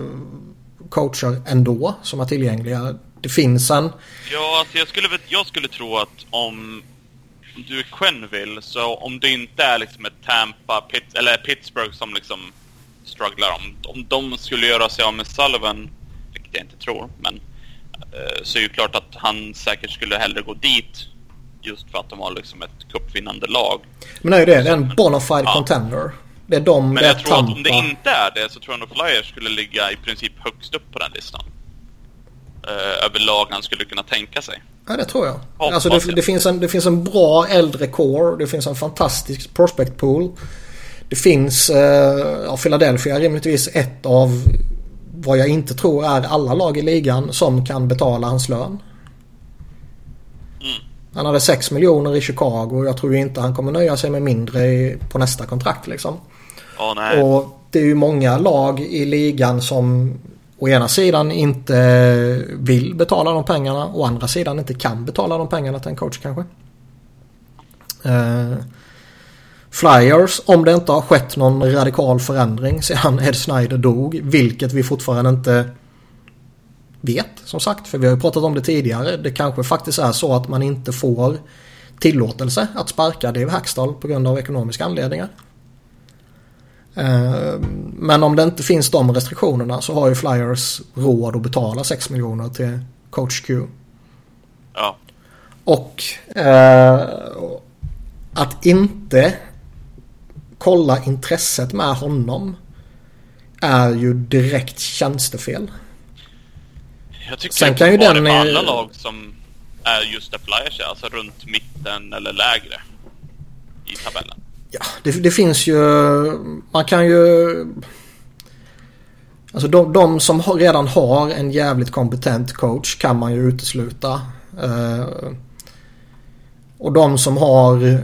coacher ändå som är tillgängliga. Det finns en... Ja, alltså jag skulle, jag skulle tro att om du är Quenville, så om det inte är liksom ett Tampa Pitt, eller Pittsburgh som liksom strugglar, om, om de skulle göra sig av med Sullivan, vilket jag inte tror, men eh, så är ju klart att han säkert skulle hellre gå dit just för att de har liksom ett cupvinnande lag. Men det är ju det, det är en bonafide ja. contender. Det är de, Men jag tror Tampa. att om det inte är det så tror jag nog Flyers skulle ligga i princip högst upp på den listan eh, överlag han skulle kunna tänka sig. Ja, det tror jag. alltså det, det, finns en, det finns en bra äldre core. Det finns en fantastisk prospect pool. Det finns, eh, ja, Philadelphia rimligtvis ett av vad jag inte tror är alla lag i ligan som kan betala hans lön. Han hade 6 miljoner i Chicago och jag tror inte han kommer nöja sig med mindre i, på nästa kontrakt liksom. Oh, nej. Och det är ju många lag i ligan som å ena sidan inte vill betala de pengarna och å andra sidan inte kan betala de pengarna till en coach kanske. Uh, Flyers, om det inte har skett någon radikal förändring sedan Ed Snyder dog, vilket vi fortfarande inte vet som sagt, för vi har ju pratat om det tidigare. Det kanske faktiskt är så att man inte får tillåtelse att sparka Dave Hackstall på grund av ekonomiska anledningar. Eh, men om det inte finns de restriktionerna så har ju Flyers råd att betala 6 miljoner till Coach Q. Ja. Och eh, att inte kolla intresset med honom är ju direkt tjänstefel. Jag tycker Sen kan ju den... Det alla lag som är just där Flyers är, alltså runt mitten eller lägre i tabellen. Ja, det, det, finns ju... Man kan ju... Alltså de, de som har, redan har en jävligt kompetent coach kan man ju utesluta. Uh, och de som har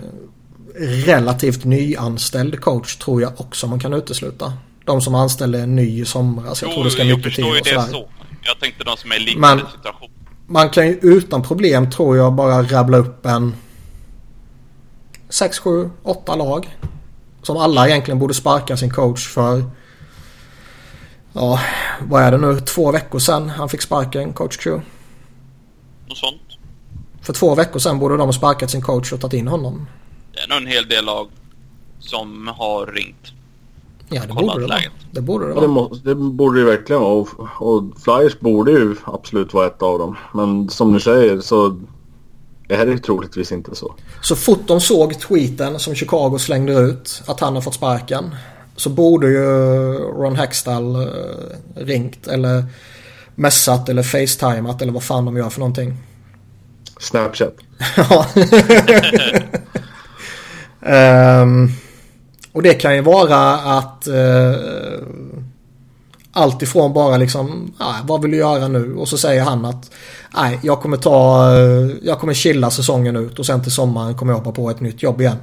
relativt nyanställd coach tror jag också man kan utesluta. De som anställde en ny i somras. Jag jo, tror det ska mycket tid och sådär. Så. Jag tänkte de som är i liknande situation. Man kan ju utan problem tror jag bara rabbla upp en 6, 7, 8 lag. Som alla egentligen borde sparka sin coach för. Ja, vad är det nu? Två veckor sedan han fick sparken, coach Q. Något sånt. För två veckor sedan borde de ha sparkat sin coach och tagit in honom. Det är nog en hel del lag som har ringt. Ja, det borde det vara. läget. Det borde det Ja, det, vara. må, det borde det verkligen vara. Och, och Flyers borde ju absolut vara ett av dem. Men som du säger så är det ju troligtvis inte så. Så fort de såg tweeten som Chicago slängde ut att han har fått sparken. Så borde ju Ron Hextall eh, ringt eller messat eller facetimat eller vad fan de gör för någonting. Snapchat. Ja. Ehm, och det kan ju vara att uh, allt ifrån bara liksom, "Ah, vad vill du göra nu? Och så säger han att nej, jag kommer ta, eh, jag kommer chilla säsongen ut och sen till sommaren kommer jag hoppa på ett nytt jobb igen.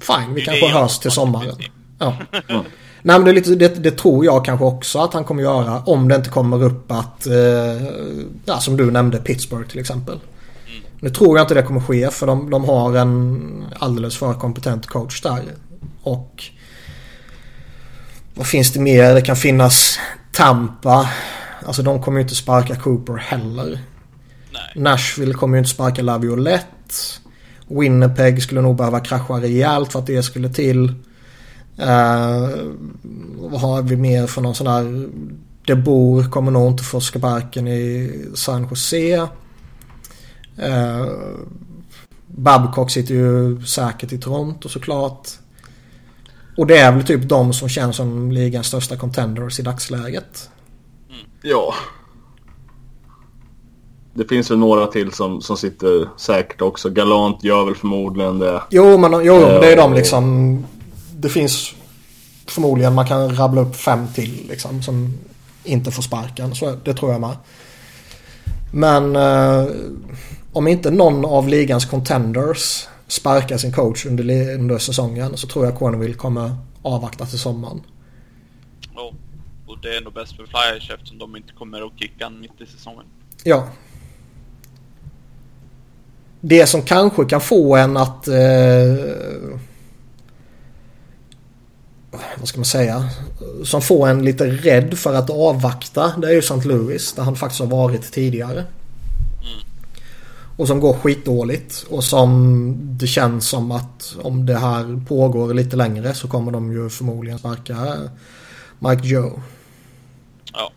Fine, vi kanske hörs till sommaren. Ja. Nej men det, lite, det, det tror jag kanske också att han kommer göra om det inte kommer upp att, eh, ja, som du nämnde, Pittsburgh till exempel. Nu tror jag inte det kommer ske för de, de har en alldeles för kompetent coach där. Och vad finns det mer? Det kan finnas Tampa. Alltså de kommer ju inte sparka Cooper heller. Nej. Nashville kommer ju inte sparka Laviolette. Winnipeg skulle nog behöva krascha rejält för att det skulle till. Eh, vad har vi mer för någon sån här... De Boer kommer nog inte få sparken i San Jose. Uh, Babcock sitter ju säkert i Toronto såklart. Och det är väl typ de som känns som ligans största contenders i dagsläget. Ja. Det finns väl några till som, som sitter säkert också. Galant gör väl förmodligen det. Jo, men jo, det är de Ja. liksom. Det finns förmodligen man kan rabbla upp fem till liksom som inte får sparken. Så det tror jag med. Men eh, om inte någon av ligans contenders sparkar sin coach under, under säsongen så tror jag Cornwall kommer avvakta till sommaren. Ja. Och det är nog bäst för Flyers eftersom de inte kommer att kicka mitt i säsongen. Ja. Det som kanske kan få en att... Eh, vad ska man säga? Som får en lite rädd för att avvakta. Det är ju St. Louis där han faktiskt har varit tidigare. Och som går skitdåligt. Och som det känns som att om det här pågår lite längre så kommer de ju förmodligen sparka Mike Joe. Ja.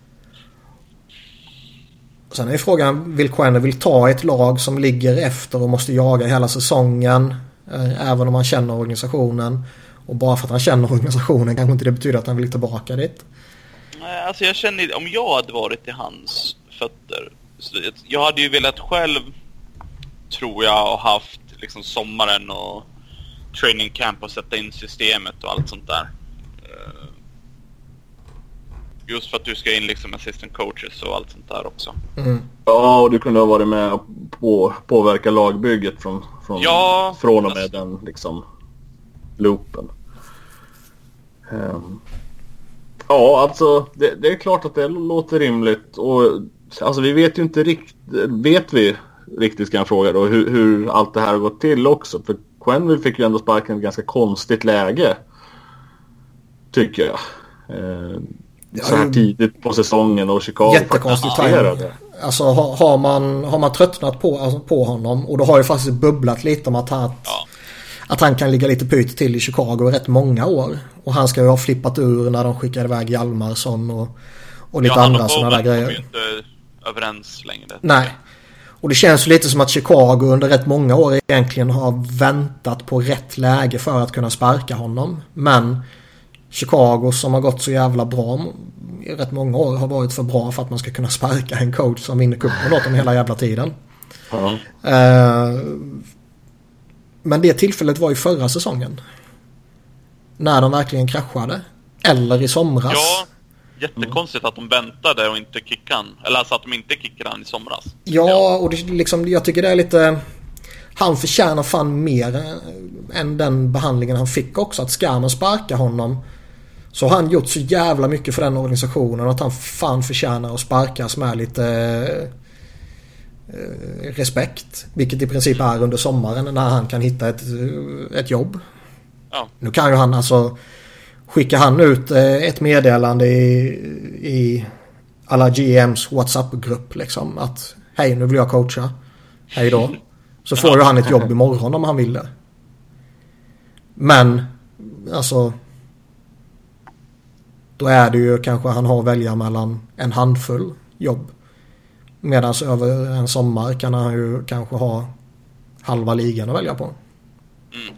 Sen är ju frågan, vill Quenne vill ta ett lag som ligger efter och måste jaga hela säsongen. Eh, även om han känner organisationen. Och bara för att han känner organisationen kanske inte det betyder att han vill tillbaka dit. Nej, Alltså jag känner, om jag hade varit i hans fötter. Jag hade ju velat själv, tror jag, och haft liksom sommaren och training camp och sätta in systemet och allt sånt där. Eh, Just för att du ska in liksom assistant coaches och allt sånt där också. Mm. Ja, och du kunde ha varit med och på, påverka lagbygget från, från, Ja, från och med alltså. den liksom loopen. Ehm, ja, alltså det, det är klart att det låter rimligt och alltså vi vet ju inte riktigt, vet vi riktigt ska jag fråga då hur, hur allt det här har gått till också. För Quenville fick ju ändå sparken i ett ganska konstigt läge. Tycker jag. Ehm, Ja, så här tidigt på säsongen och Chicago Jättekonstig faktiskt timing. agerade. Alltså har, har, man, har man tröttnat på, alltså, på honom och då har ju faktiskt bubblat lite om att han, Ja. att han kan ligga lite pyt till i Chicago i rätt många år. Och han ska ju ha flippat ur när de skickade iväg Hjalmarsson och, och lite ja, andra sådana där grejer. ju inte överens längre. Nej. Och det känns ju lite som att Chicago under rätt många år egentligen har väntat på rätt läge för att kunna sparka honom. Men Chicago som har gått så jävla bra i rätt många år har varit för bra för att man ska kunna sparka en coach som vinner cupen åt dem hela jävla tiden. Ja. Eh, men det tillfället var ju förra säsongen. När de verkligen kraschade. Eller i somras. Ja, jättekonstigt att de väntade och inte kickade han. Eller alltså att de inte kickade han i somras. Ja, och det, liksom, jag tycker det är lite... Han förtjänar fan mer eh, än den behandlingen han fick också. Att ska man sparka honom så har han gjort så jävla mycket för den organisationen att han fan förtjänar att sparkas med lite eh, respekt. Vilket i princip är under sommaren när han kan hitta ett, eh, ett jobb. Ja. Nu kan ju han alltså Skickar han ut eh, ett meddelande i, i alla GMs WhatsApp-grupp liksom att hej nu vill jag coacha. Hej då. Så får ju han ett jobb imorgon om han vill det. Men alltså Då är det ju kanske han har att välja mellan en handfull jobb. Medan över en sommar kan han ju kanske ha halva ligan att välja på. Mm.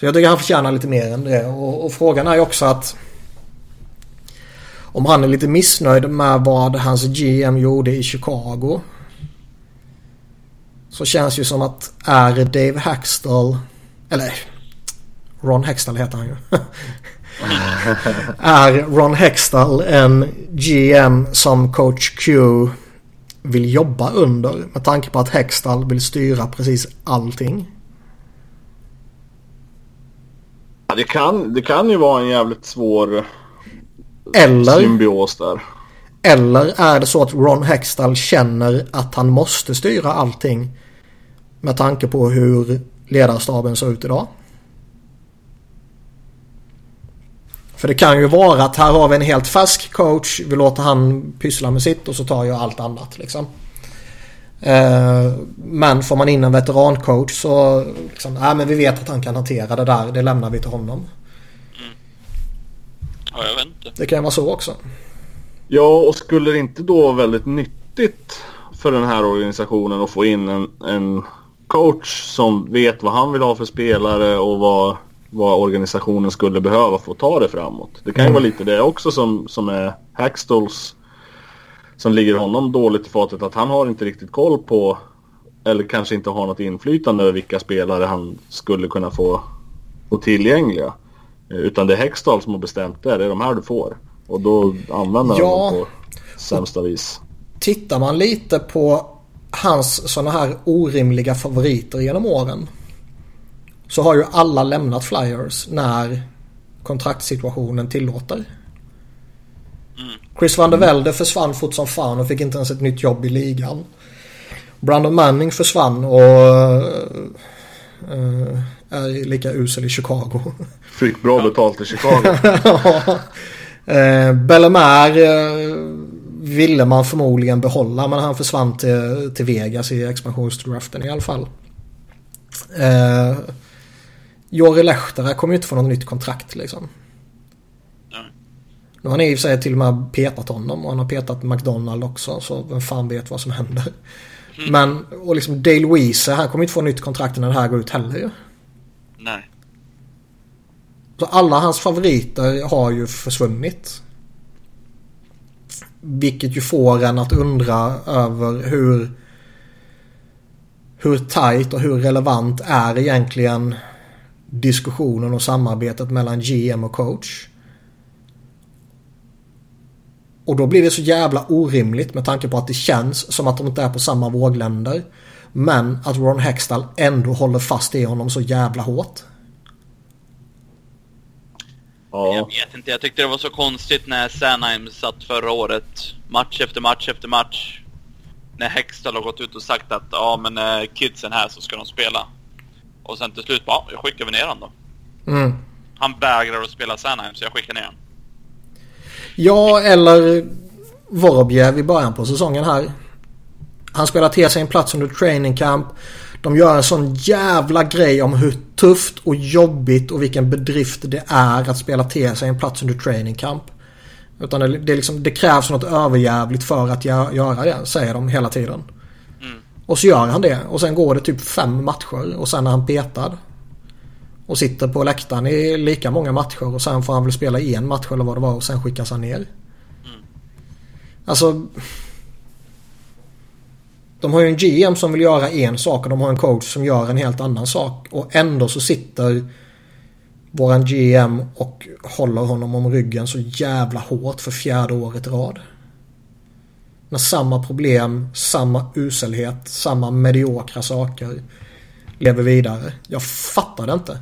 Så jag tycker han förtjänar lite mer än det. Och, och, frågan är ju också att om han är lite missnöjd med vad hans GM gjorde i Chicago. Så känns det ju som att är Dave Haxtell, eller Ron Hextall heter han ju. är Ron Hextall en GM som coach Q vill jobba under med tanke på att Hextall vill styra precis allting? Ja, det, kan, det kan ju vara en jävligt svår eller, symbios där. Eller är det så att Ron Hextall känner att han måste styra allting med tanke på hur ledarstaben ser ut idag? För det kan ju vara att här har vi en helt färsk coach. Vi låter han pyssla med sitt och så tar jag allt annat liksom. Eh, men får man in en veterancoach så liksom, nej, men vi vet att han kan hantera det där. Det lämnar vi till honom. Mm. Ja, jag vet inte. Det kan vara så också. Ja, och skulle det inte då vara väldigt nyttigt för den här organisationen att få in en, en coach som vet vad han vill ha för spelare och vad vad organisationen skulle behöva för att ta det framåt. Det kan ju vara lite det också som, som är Hackstalls som ligger honom dåligt i fatet att han har inte riktigt koll på eller kanske inte har något inflytande över vilka spelare han skulle kunna få, få tillgängliga. Utan det är Hextall som har bestämt det. Det är de här du får. Och då använder ja. han dem på sämsta vis. Tittar man lite på hans sådana här orimliga favoriter genom åren så har ju alla lämnat Flyers när kontraktssituationen tillåter. Chris van der Velde försvann fort som fan och fick inte ens ett nytt jobb i ligan. Brandon Manning försvann och uh, är lika usel i Chicago. Fick bra betalt i Chicago. ja. Uh, Bellemare uh, ville man förmodligen behålla men han försvann till, till Vegas i expansionsdraften i alla fall. Uh, Jori Lehtara kommer ju inte få något nytt kontrakt liksom. Nu har han i och för sig till och med petat honom och han har petat McDonald också så vem fan vet vad som händer. Mm. Men och liksom Dale Weezer han kommer inte få nytt kontrakt när det här går ut heller ju. Nej. Så alla hans favoriter har ju försvunnit. Vilket ju får en att undra över hur hur tajt och hur relevant är egentligen diskussionen och samarbetet mellan GM och coach. Och då blir det så jävla orimligt med tanke på att det känns som att de inte är på samma vågländer. Men att Ron Hextall ändå håller fast i honom så jävla hårt. Ja. Jag vet inte, jag tyckte det var så konstigt när Sanheim satt förra året. Match efter match efter match. När Hextall har gått ut och sagt att ja men eh, kidsen här så ska de spela. Och sen till slut bara, jag skickar vi ner honom då. Mm. Han vägrar att spela Sanheim så jag skickar ner honom. Ja, eller Vorobjev i början på säsongen här. Han spelar till sig en plats under training camp. De gör en sån jävla grej om hur tufft och jobbigt och vilken bedrift det är att spela till sig en plats under training camp. Utan det, det, liksom, det krävs något överjävligt för att göra det, säger de hela tiden. Och så gör han det och sen går det typ fem matcher och sen är han petad. Och sitter på läktaren i lika många matcher och sen får han väl spela en match eller vad det var och sen skickas han ner. Mm. Alltså... De har ju en GM som vill göra en sak och de har en coach som gör en helt annan sak. Och ändå så sitter våran GM och håller honom om ryggen så jävla hårt för fjärde året i rad. Med samma problem, samma uselhet, samma mediokra saker. Lever vidare. Jag fattar det inte.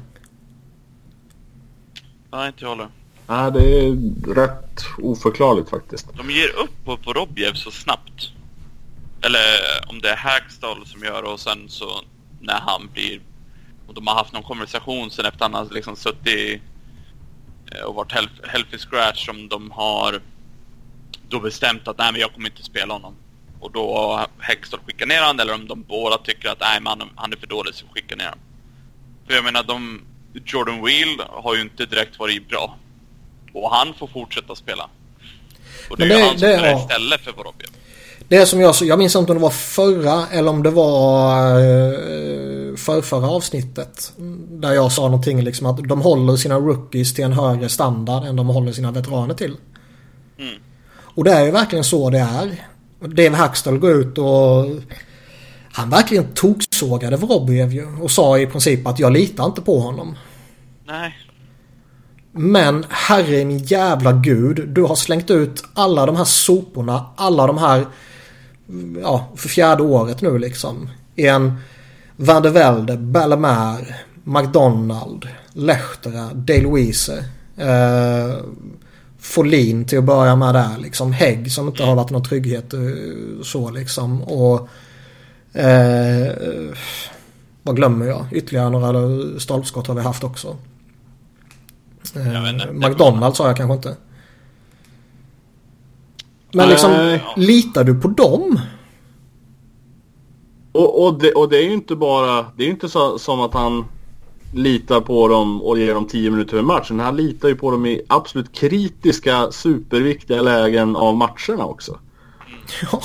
Nej, inte jag heller. Nej, det är rätt oförklarligt faktiskt. De ger upp på, på Robjev så snabbt. Eller om det är Hackstall som gör det och sen så när han blir... Och de har haft någon konversation sen efter att han har liksom suttit eh, och varit healthy scratch som de har då bestämt att nej men jag kommer inte spela honom. Och då Hextall skickat ner honom eller om de båda tycker att nej men han, är för dålig så skicka ner honom. För jag menar de, Jordan Wheel har ju inte direkt varit bra. Och han får fortsätta spela. Och det Men är ju han som det- spelar ja. istället för Vorobjev. Det är som jag jag minns inte om det var förra eller om det var eh, förrförra avsnittet. Där jag sa någonting liksom att de håller sina rookies till en högre standard än de håller sina veteraner till. Mm. Och det är ju verkligen så det är. Dave Hackstall går ut och han verkligen toksågade Vorobjev ju och sa i princip att jag litar inte på honom. Nej. Men herre min jävla gud. Du har slängt ut alla de här soporna. Alla de här. Ja, för fjärde året nu liksom. En Van de Velde, Bellemare, McDonald, Lehtera, Dale Weese. Eh, Folin till att börja med där liksom. Hägg som inte har varit någon trygghet eh, så liksom. Och... Eh, vad glömmer jag? Ytterligare några stolpskott har vi haft också. Eh, Jag vet inte. McDonalds sa jag kanske inte. Men liksom, Nej. litar du på dem? Och, och, det, och det är ju inte bara, det är ju inte så, som att han litar på dem och ger dem 10 minuter per match. Men han litar ju på dem i absolut kritiska, superviktiga lägen av matcherna också. Ja.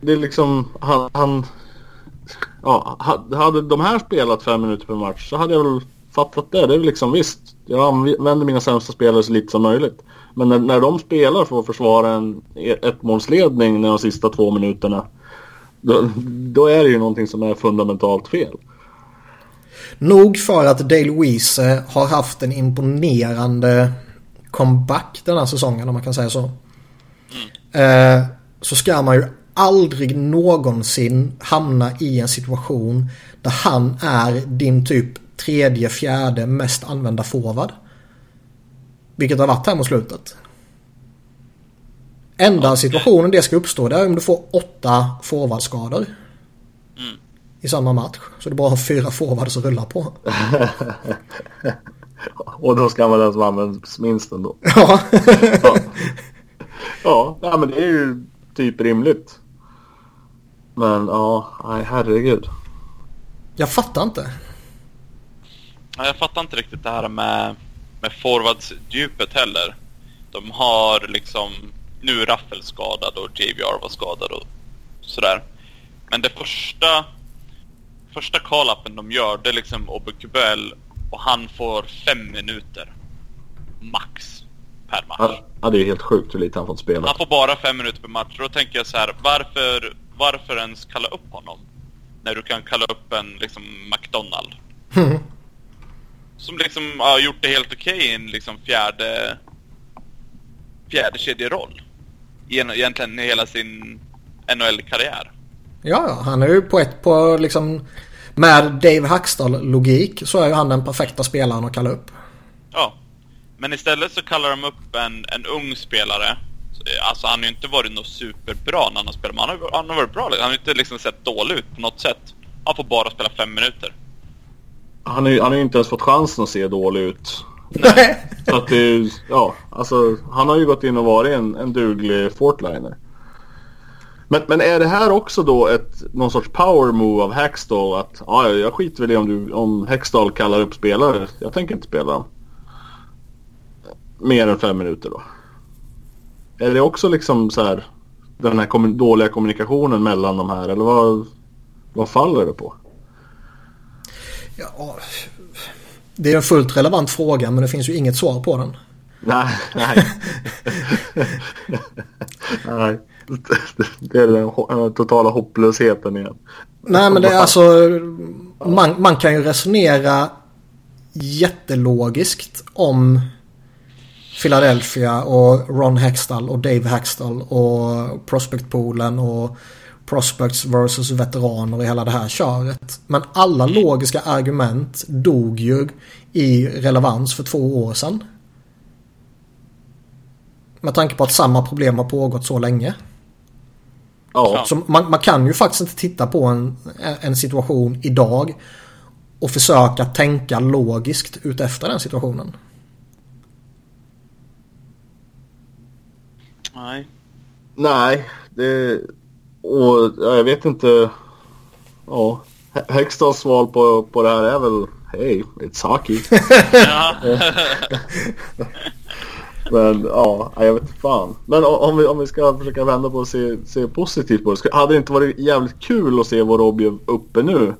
Det är liksom, han, han ja, ha- hade de här spelat fem minuter per match så hade jag väl fattat det. Det är väl liksom visst, jag använder mina sämsta spelare så lite som möjligt. Men när, när de spelar för att försvara en ettmålsledning de sista två minuterna då, då är det ju någonting som är fundamentalt fel. Nog för att Dale Weese har haft en imponerande comeback den här säsongen om man kan säga så. Eh, så ska man ju aldrig någonsin hamna i en situation där han är din typ tredje, fjärde mest använda forward. Vilket har varit här mot slutet. Enda situationen det ska uppstå det är om du får åtta forwardskador. Mm. I samma match. Så du bara har fyra forwards att rulla på. Och då ska man den som används minst ändå. Ja. Ja, ja men det är ju typ rimligt. Men ja, nej herregud. Jag fattar inte. Ja, Jag fattar inte riktigt det här med, med forwardsdjupet heller. De har liksom... Nu är Raffel skadad och JVR var skadad och sådär. Men det första... Första call-upen de gör, det är liksom Obekubel och han får fem minuter. Max. Per match. Ja, ja, det är helt sjukt hur lite han fått spela. Han får bara fem minuter per match. Då tänker jag så här, varför, varför ens kalla upp honom? När du kan kalla upp en liksom McDonald. Som liksom har gjort det helt okej i en liksom fjärde... Fjärde kedjeroll. Gen- Egentligen i hela sin NHL-karriär. Ja, ja, han är ju på ett på liksom med Dave Hackstall-logik så är ju han den perfekta spelaren att kalla upp. Ja. Men istället så kallar de upp en, en ung spelare. Alltså han har ju inte varit något superbra när han har spelat, men han har, han har varit bra. Han har inte liksom sett dålig ut på något sätt. Han får bara spela fem minuter. Han, är, han har ju inte ens fått chansen att se dålig ut. Nej. Så att det ja, alltså han har ju gått in och varit en, en duglig fortliner. Men, men är det här också då ett, någon sorts power move av Hackstall? Att ja, jag skiter väl i om, du, om Hackstall kallar upp spelare. Jag tänker inte spela dem. Mer än fem minuter då. Är det också liksom så här den här kommun- dåliga kommunikationen mellan de här eller vad, vad faller det på? Ja, det är en fullt relevant fråga men det finns ju inget svar på den. Nej, nej. nej. Det är den totala hopplösheten igen. Nej men det är alltså man, man kan ju resonera jättelogiskt om Philadelphia och Ron Hextall och Dave Hextall och prospectpoolen och prospects versus veteraner och hela det här köret. Men alla logiska argument dog ju i relevans för två år sedan. Med tanke på att samma problem har pågått så länge. Ja, Så man, man kan ju faktiskt inte titta på en, en situation idag och försöka tänka logiskt utefter den situationen. Nej. nej. Det, och ja, jag vet inte. Ja, Hextalls svar på, på det här är väl Hey, it's hockey. Ja. Men ja, jag vet fan. Men om vi, om vi ska försöka vända på och se, se positivt på det. Hade det inte varit jävligt kul att se Vorobjev uppe nu?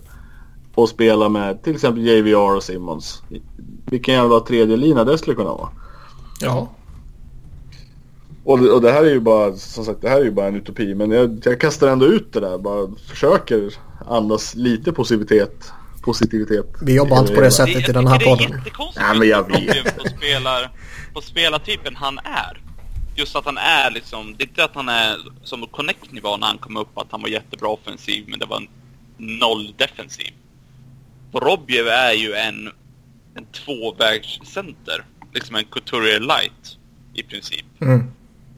Och spela med till exempel JVR och Simmons. Vilken jävla tredje lina det skulle kunna vara. Ja. Och, och det här är ju bara, som sagt, det här är ju bara en utopi. Men jag, jag kastar ändå ut det där. Bara försöker andas lite positivitet. positivitet Vi jobbar inte på det sättet i den här podden. Det är jättekonstigt Nej, men jag vet. På, spelar, på spelartypen han är. Just att han är liksom, det är inte att han är som Connect-nivå när han kom upp, att han var jättebra offensiv men det var noll defensiv. Robjev är ju en, en tvåvägscenter. Liksom en Couturier light i princip. Mm.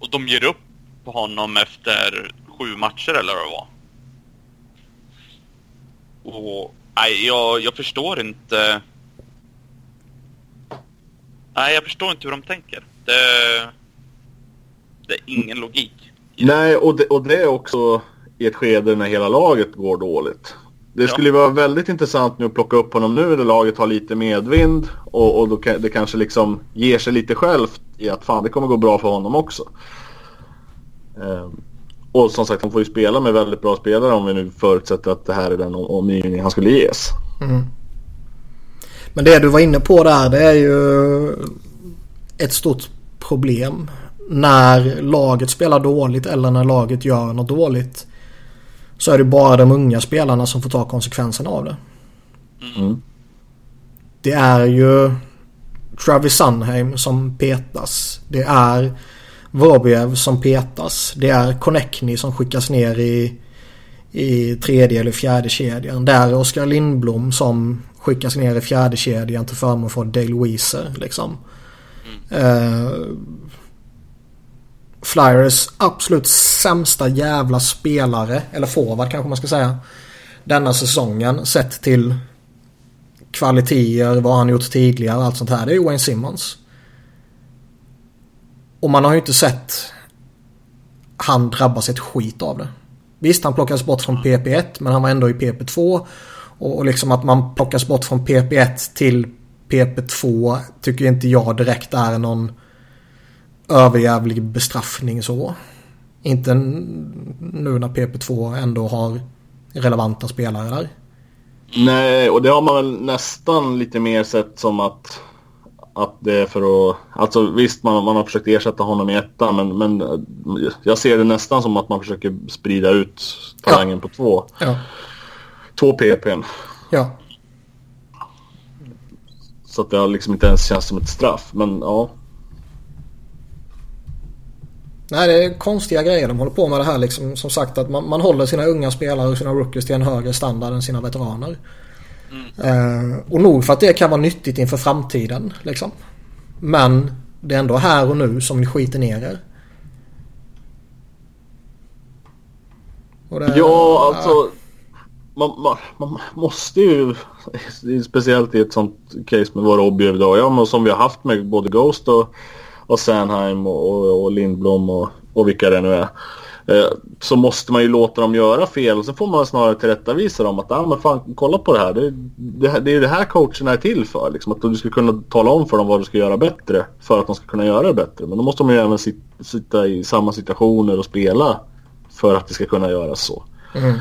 Och de ger upp på honom efter sju matcher eller vad det var. Och nej, jag, jag förstår inte... Nej, jag förstår inte hur de tänker. Det, det är ingen logik. Nej, och det, och det är också i ett skede när hela laget går dåligt. Det Ja. skulle ju vara väldigt intressant nu att plocka upp honom nu när laget har lite medvind och, och då det kanske liksom ger sig lite självt i att fan det kommer gå bra för honom också. Ehm, och som sagt han får ju spela med väldigt bra spelare om vi nu förutsätter att det här är den om- omgivning han skulle ges. Mm. Men det du var inne på där det är ju ett stort problem. När laget spelar dåligt eller när laget gör något dåligt. Så är det bara de unga spelarna som får ta konsekvenserna av det. Mm. Det är ju Travis Sunheim som petas. Det är Vorobjev som petas. Det är Connectney som skickas ner i, i tredje eller fjärde kedjan. Det är Oskar Lindblom som skickas ner i fjärde kedjan till förmån för Dale Weiser liksom. Eh, Flyers absolut sämsta jävla spelare, eller forward kanske man ska säga. Denna säsongen sett till kvaliteter, vad han gjort tidigare och allt sånt här. Det är Wayne Simmons. Och man har ju inte sett han drabbas ett skit av det. Visst, han plockas bort från PP1 men han var ändå i PP2. Och, och liksom att man plockas bort från PP1 till PP2 tycker inte jag direkt är någon överjävlig bestraffning så. Inte nu när PP2 ändå har relevanta spelare där. Nej, och det har man väl nästan lite mer sett som att, att det är för att... Alltså visst, man, man har försökt ersätta honom i ettan, men, men jag ser det nästan som att man försöker sprida ut talangen på två, Ja. två PPn. Ja. Så att det har liksom inte ens känns som ett straff, men ja. Nej, det är konstiga grejer de håller på med det här liksom. Som sagt att man, man håller sina unga spelare och sina rookies till en högre standard än sina veteraner. Eh, och nog för att det kan vara nyttigt inför framtiden liksom. Men det är ändå här och nu som ni skiter ner er. Det- Ja, alltså... Man, man, man måste ju, speciellt i ett sånt case med våra objekt idag, ja, men som vi har haft med både Ghost och, och Sanheim och, och, och Lindblom och, och vilka det nu är. Eh, så måste man ju låta dem göra fel och så får man snarare tillrättavisa dem att ah, men fan, kolla på det här. Det, det, det är det här coacherna är till för. Liksom, att du ska kunna tala om för dem vad du ska göra bättre för att de ska kunna göra det bättre. Men då måste de ju även sit, sitta i samma situationer och spela för att det ska kunna göras så. Mm.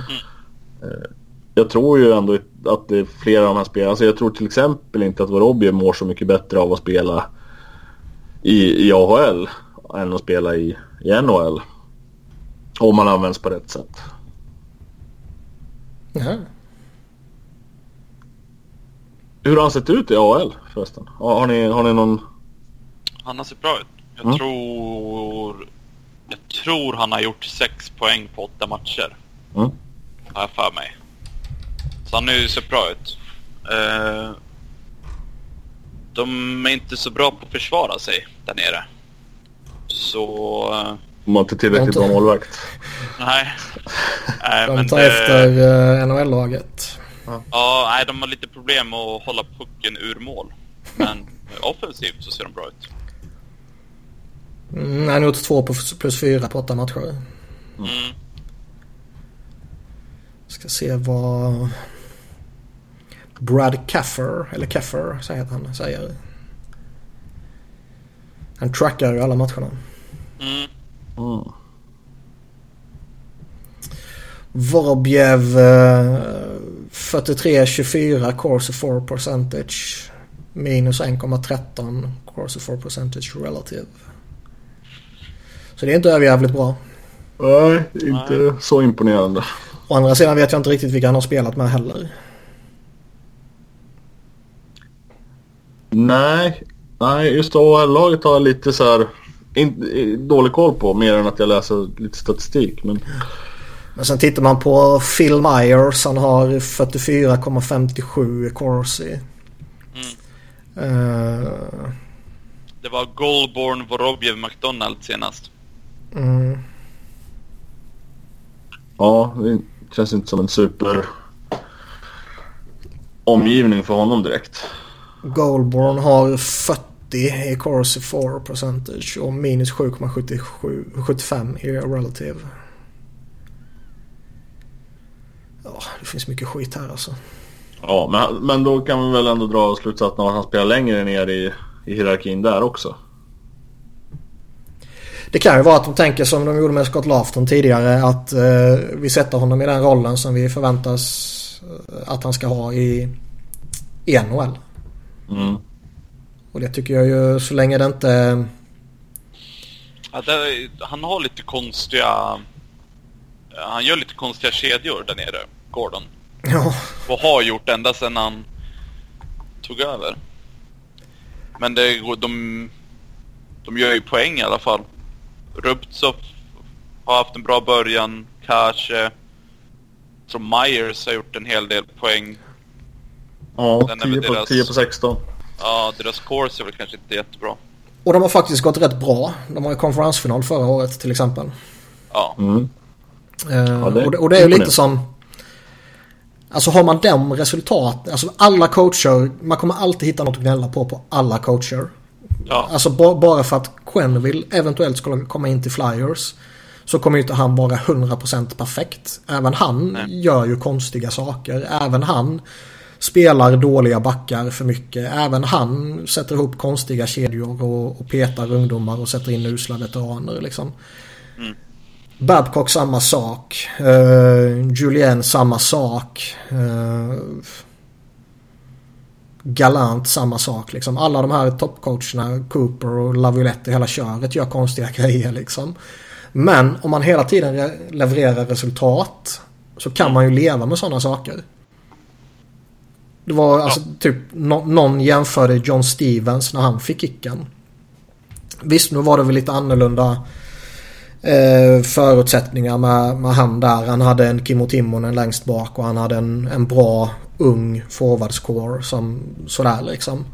Jag tror ju ändå att det är flera av de här spelarna. Alltså jag tror till exempel inte att Vorobjev mår så mycket bättre av att spela i, i AHL än att spela i, i NHL. Om man används på rätt sätt. Ja. Hur har han sett ut i AHL förresten? Har, ni, har ni någon... Han har sett bra ut. Jag Mm. tror... Jag tror han har gjort sex poäng på åtta matcher. Mm. Har jag för mig. Så han har ju sett bra ut. Eh, de är inte så bra på att försvara sig där nere. Så... eh, Om man inte tillräckligt bra målvakt? nej. nej De tar det- efter uh, NHL-laget. Ja, nej, de har lite problem med att hålla pucken ur mål. Men eh, offensivt så ser de bra ut. Mm, han har gjort två plus, fyra på åtta matcher. Mm. Ska se vad Brad Caffer, eller Caffer säger han, säger. Han trackar ju alla matcherna. Mm. Mm. Vorobjev eh, 43-24 Corsi 4 percentage. Minus 1,13 Corsi 4 percentage relative. Så det är inte överjävligt bra. Nej, inte så imponerande. Å andra sidan vet jag inte riktigt vilka han har spelat med heller. Nej, nej just AHL-laget har jag lite så här in, dålig koll på mer än att jag läser lite statistik. Men Men sen tittar man på Phil Myers. Han har 44,57 i Corsi. Eh, Det var Goldborn Vorobjev McDonald senast. mm, ja, det känns inte som en super omgivning för honom direkt. Goldborn har 40 i Corsi 4 percentage och minus 7,75 i relative. Ja, det finns mycket skit här alltså. Ja, men, men då kan man väl ändå dra slutsatsen att han spelar längre ner i, i hierarkin där också. Det kan ju vara att de tänker som de gjorde med Scott Lafton tidigare att eh, vi sätter honom i den rollen som vi förväntas eh, att han ska ha i, i NHL. Mm. Och det tycker jag ju så länge det inte... Ja, det, han har lite konstiga... Han gör lite konstiga kedjor där nere, Gordon. Ja, Och har gjort ända sedan han tog över. Men det, de, de gör ju poäng i alla fall. Rubtsov har haft en bra början. Kanske. Så Myers har gjort en hel del poäng. Ja, Den är väl 10 på, deras- 10 på 16. Ja, deras course är väl kanske inte jättebra. och de har faktiskt gått rätt bra. De var i konferensfinal förra året till exempel. Ja, Mm. Eh, det och, det, och det är ju lite som... Alltså har man de resultat, alltså alla coacher, man kommer alltid hitta något att gnälla på på alla coacher. ja, Alltså ba, bara för att Quenneville eventuellt skulle komma in till Flyers så kommer ju inte han vara 100% perfekt. Även han Nej. gör ju konstiga saker. Även han spelar dåliga backar för mycket. Även han sätter ihop konstiga kedjor och, och petar ungdomar och sätter in usla veteraner liksom. Mm. Babcock samma sak. Uh, Julien samma sak. Uh, Galant samma sak liksom. Alla de här toppcoacherna, Cooper och Laviolette och hela köret gör konstiga grejer liksom. Men om man hela tiden re- levererar resultat så kan man ju leva med sådana saker. Det var alltså typ nå- någon jämförde John Stevens när han fick kicken. Visst, nu var det väl lite annorlunda eh, förutsättningar med, med han där. Han hade en Kimmo Timonen längst bak och han hade en, en bra ung forwardscore som sådär liksom.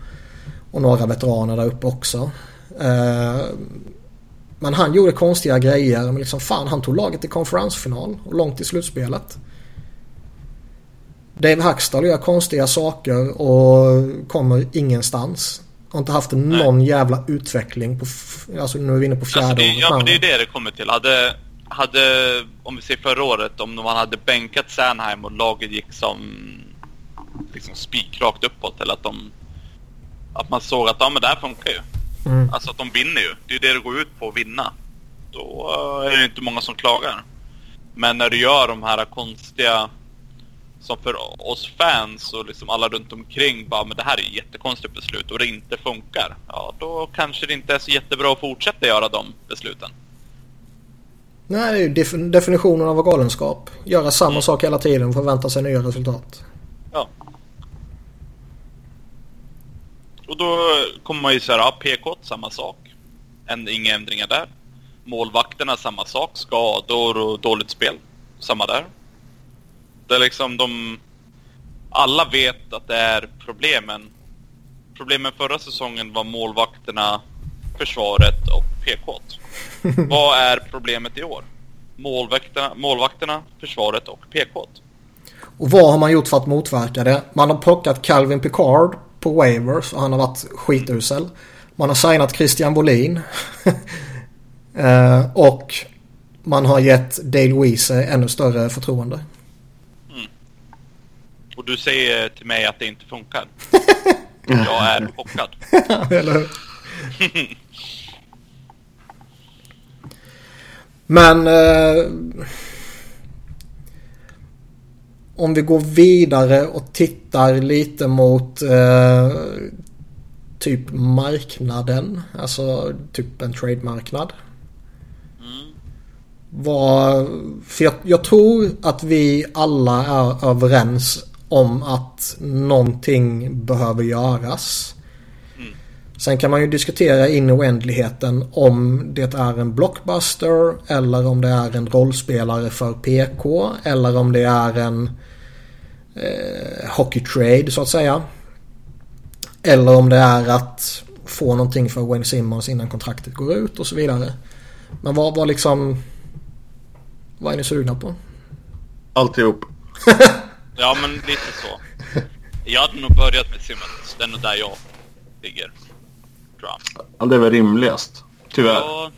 Och några veteraner där uppe också. Eh, men han gjorde konstiga grejer. Men liksom fan, han tog laget till konferensfinal och långt i slutspelet. Dave Hackstall gör konstiga saker och kommer ingenstans. Har inte haft någon jävla utveckling på... Alltså nu är vi inne på fjärde alltså det, året ja men det är honom. det det kommer till. Hade, hade, om vi ser förra året, om man hade bänkat Sanheim och laget gick som liksom spikrakt uppåt eller att de att man såg att ja men det här funkar ju. Mm. Alltså att de vinner ju. Det är ju det det går ut på, att vinna. Då eh, är det inte många som klagar. Men när du gör de här konstiga som för oss fans och liksom alla runt omkring bara men det här är ett jättekonstigt beslut och det inte funkar. Ja, då kanske det inte är så jättebra att fortsätta göra de besluten. Nej, def- definitionen av galenskap. Göra samma sak hela tiden och förvänta sig nya resultat. Ja. Och då kommer man ju säga, ja, PK samma sak. En, inga ändringar där. Målvakterna samma sak. Skador och dåligt spel. Samma där. Det är liksom de... Alla vet att det är problemen. Problemen förra säsongen var målvakterna, försvaret och PK. Vad är problemet i år? Målvakterna, målvakterna försvaret och PK. Och vad har man gjort för att motverka det? Man har plockat Calvin Picard på waivers och han har varit skitusel. Man har signat Christian Bolin. eh, och man har gett Dale Weese ännu större förtroende. Du säger till mig att det inte funkar. Jag är chockad. Eller hur? Men eh, om vi går vidare och tittar lite mot eh, typ marknaden. Alltså typ en trade-marknad. Mm. Vad, för jag, jag tror att vi alla är överens om att någonting behöver göras. Mm. Sen kan man ju diskutera in i oändligheten om det är en blockbuster eller om det är en rollspelare för PK eller om det är en eh, hockey trade så att säga. Eller om det är att få någonting för Wayne Simmons innan kontraktet går ut och så vidare. Men vad var liksom... Vad är ni sugna på? Alltihop. Ja, men lite så. Jag hade nog börjat med Simmons. Det är nog där jag ligger. Tror jag. Ja, det är väl rimligast. Tyvärr. Ja,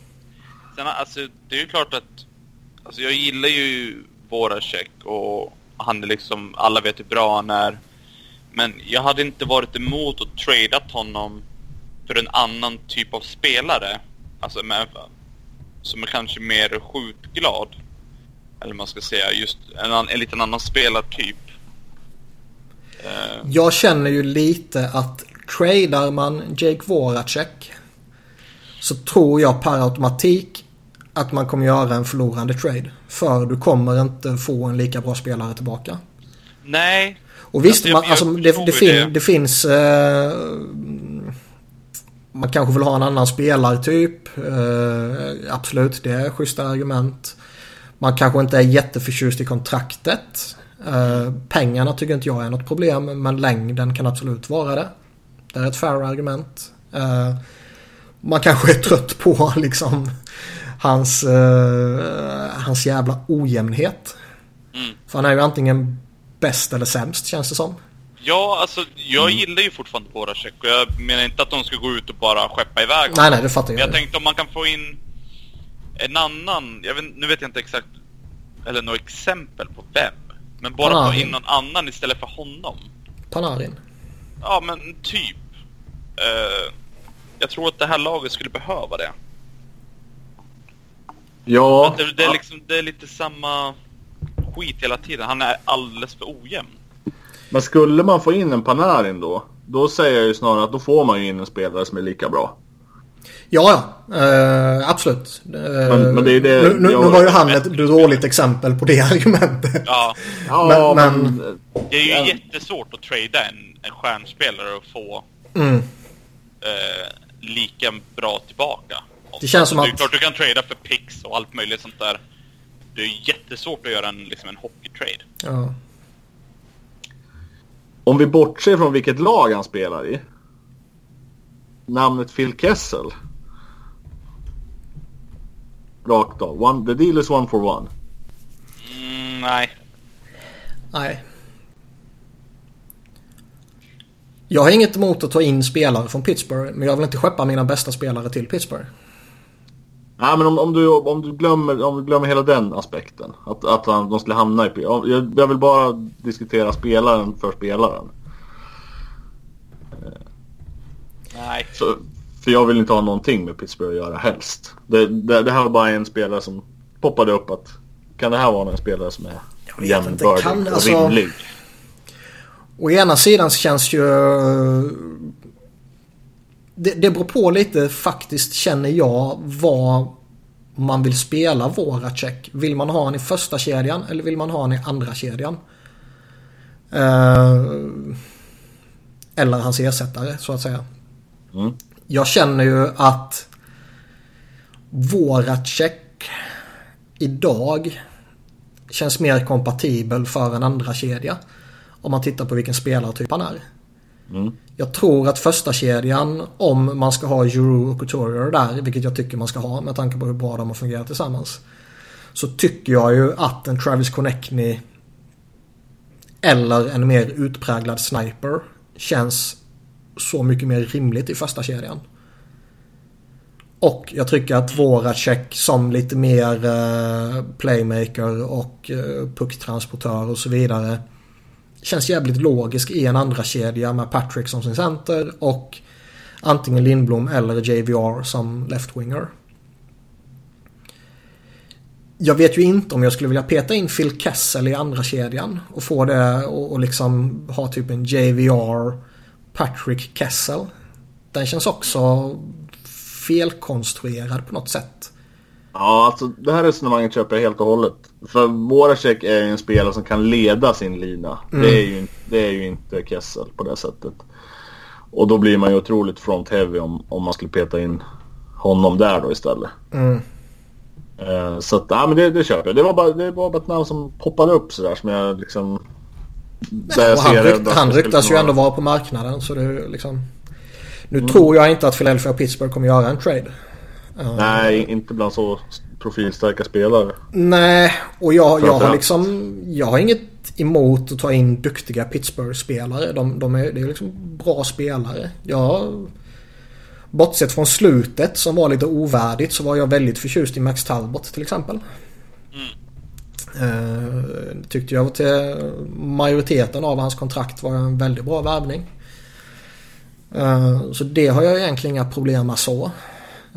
sen, alltså, det är ju klart att... Alltså, jag gillar ju Voracek och han är liksom... Alla vet hur bra han är. Men jag hade inte varit emot att tradeat honom för en annan typ av spelare. Alltså med, som är kanske mer skjutglad. Eller man ska säga, just en, en liten annan spelartyp. Eh, Jag känner ju lite att tradar man Jake Voracek så tror jag per automatik att man kommer göra en förlorande trade. För du kommer inte få en lika bra spelare tillbaka. nej, Och visst, Alltså, man, alltså, det, det, fin, det. det finns... Eh, man kanske vill ha en annan spelartyp. Eh, absolut, det är schyssta argument. Man kanske inte är jätteförtjust i kontraktet. Eh, pengarna tycker inte jag är något problem, men längden kan absolut vara det. Det är ett fair argument. Eh, man kanske är trött på liksom hans, eh, hans jävla ojämnhet. Mm. För han är ju antingen bäst eller sämst känns det som. Ja, alltså jag Mm. gillar ju fortfarande Voracek och jag menar inte att de ska gå ut och bara skeppa iväg Nej, nej, det fattar Men jag. jag tänkte om man kan få in en annan, jag vet, nu vet jag inte exakt, eller något exempel på vem. Men bara få Panarin. in någon annan istället för honom. Panarin. Ja, men typ. Eh, jag tror att det här laget skulle behöva det. Ja. Det, det, är liksom, det är lite samma skit hela tiden. Han är alldeles för ojämn. Men skulle man få in en Panarin då? Då säger jag ju snarare att då får man ju in en spelare som är lika bra. Ja, ja. Eh, absolut. Eh, Men- men det är det nu, nu, nu jag- var ju han ett dåligt exempel på det argumentet. Ja, Ja, Men- men... men- det är ju Ja. jättesvårt att trada en, en stjärnspelare och få Mm. eh, lika bra tillbaka. Det känns som det är att- klart du kan trada för picks och allt möjligt sånt där. Det är jättesvårt att göra en, liksom en hockeytrade. Ja. Om vi bortser från vilket lag han spelar i. Namnet Phil Kessel. Rakt av. One, the deal is one for one. Mm, nej. Nej. Jag har inget emot att ta in spelare från Pittsburgh. Men jag vill inte skeppa mina bästa spelare till Pittsburgh. Nej men om, om, du, om, du glömmer, om du glömmer hela den aspekten. Att, att han, de skulle hamna i... Jag, jag vill bara diskutera spelaren för spelaren. Nej. Så, för jag vill inte ha någonting med Pittsburgh att göra helst. Det, det, det här var bara en spelare som poppade upp att kan det här vara en spelare som är jämnbördig kan- och alltså- rimlig? Å ena sidan så känns ju... Det, det beror på lite faktiskt känner jag vad man vill spela Voracek. Vill man ha han i första kedjan eller vill man ha han i andra kedjan? Eh, eller hans ersättare så att säga. Mm. Jag känner ju att Voracek idag känns mer kompatibel för en andra kedja Om man tittar på vilken spelartyp han är. Mm. Jag tror att första kedjan om man ska ha Euro och Couturier där, vilket jag tycker man ska ha med tanke på hur bra de har fungerat tillsammans. Så tycker jag ju att en Travis Konechny eller en mer utpräglad sniper känns så mycket mer rimligt i första kedjan. Och jag tycker att Voracek som lite mer eh, playmaker och eh, pucktransportör och så vidare känns jävligt logisk i en andra kedja med Patrick som sin center och antingen Lindblom eller JVR som left-winger. jag vet ju inte om jag skulle vilja peta in Phil Kessel i andra kedjan och få det och, och liksom ha typ en JVR Patrick Kessel. Den känns också felkonstruerad på något sätt. Ja, alltså det här resonemanget köper jag helt och hållet. För Voracek är ju en spelare som kan leda sin lina. Mm. Det, är ju, det är ju inte Kessel på det sättet. Och då blir man ju otroligt front heavy om, om man skulle peta in honom där då istället. Mm. Uh, så att, ja men det, det köper jag. Det var bara, det var bara ett namn som poppade upp sådär som jag liksom... Där han, rykt, han ryktas ju ändå vara på marknaden så det är liksom... Nu mm. tror jag inte att Philadelphia och Pittsburgh kommer göra en trade. Nej, inte bland så profilstarka spelare. Nej, och jag, jag har liksom... Jag har inget emot att ta in duktiga Pittsburgh-spelare. De, de, är, det är liksom bra spelare. Jag... Bortsett från slutet som var lite ovärdigt så var jag väldigt förtjust i Max Talbot till exempel. Eh, tyckte jag till majoriteten av hans kontrakt var en väldigt bra värvning. Eh, så det har jag egentligen inga problem med så.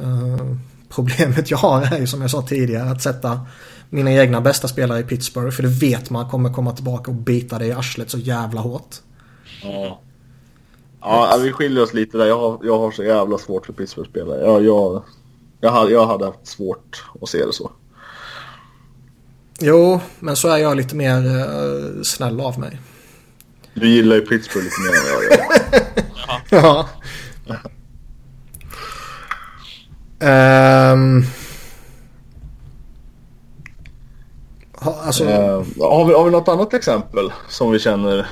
Eh, problemet jag har är ju som jag sa tidigare att sätta mina egna bästa spelare i Pittsburgh. För det vet man kommer komma tillbaka och bita dig i arslet så jävla hårt. Ja. Ja, vi skiljer oss lite där. Jag har, jag har så jävla svårt för Pittsburgh-spelare. Jag, jag, jag, hade, jag hade haft svårt att se det så. Jo, men så är jag lite mer uh, snäll av mig. Du gillar ju Pittsburgh lite mer än jag gör. ja. um... Ha, alltså... uh, har, vi, har vi något annat exempel som vi känner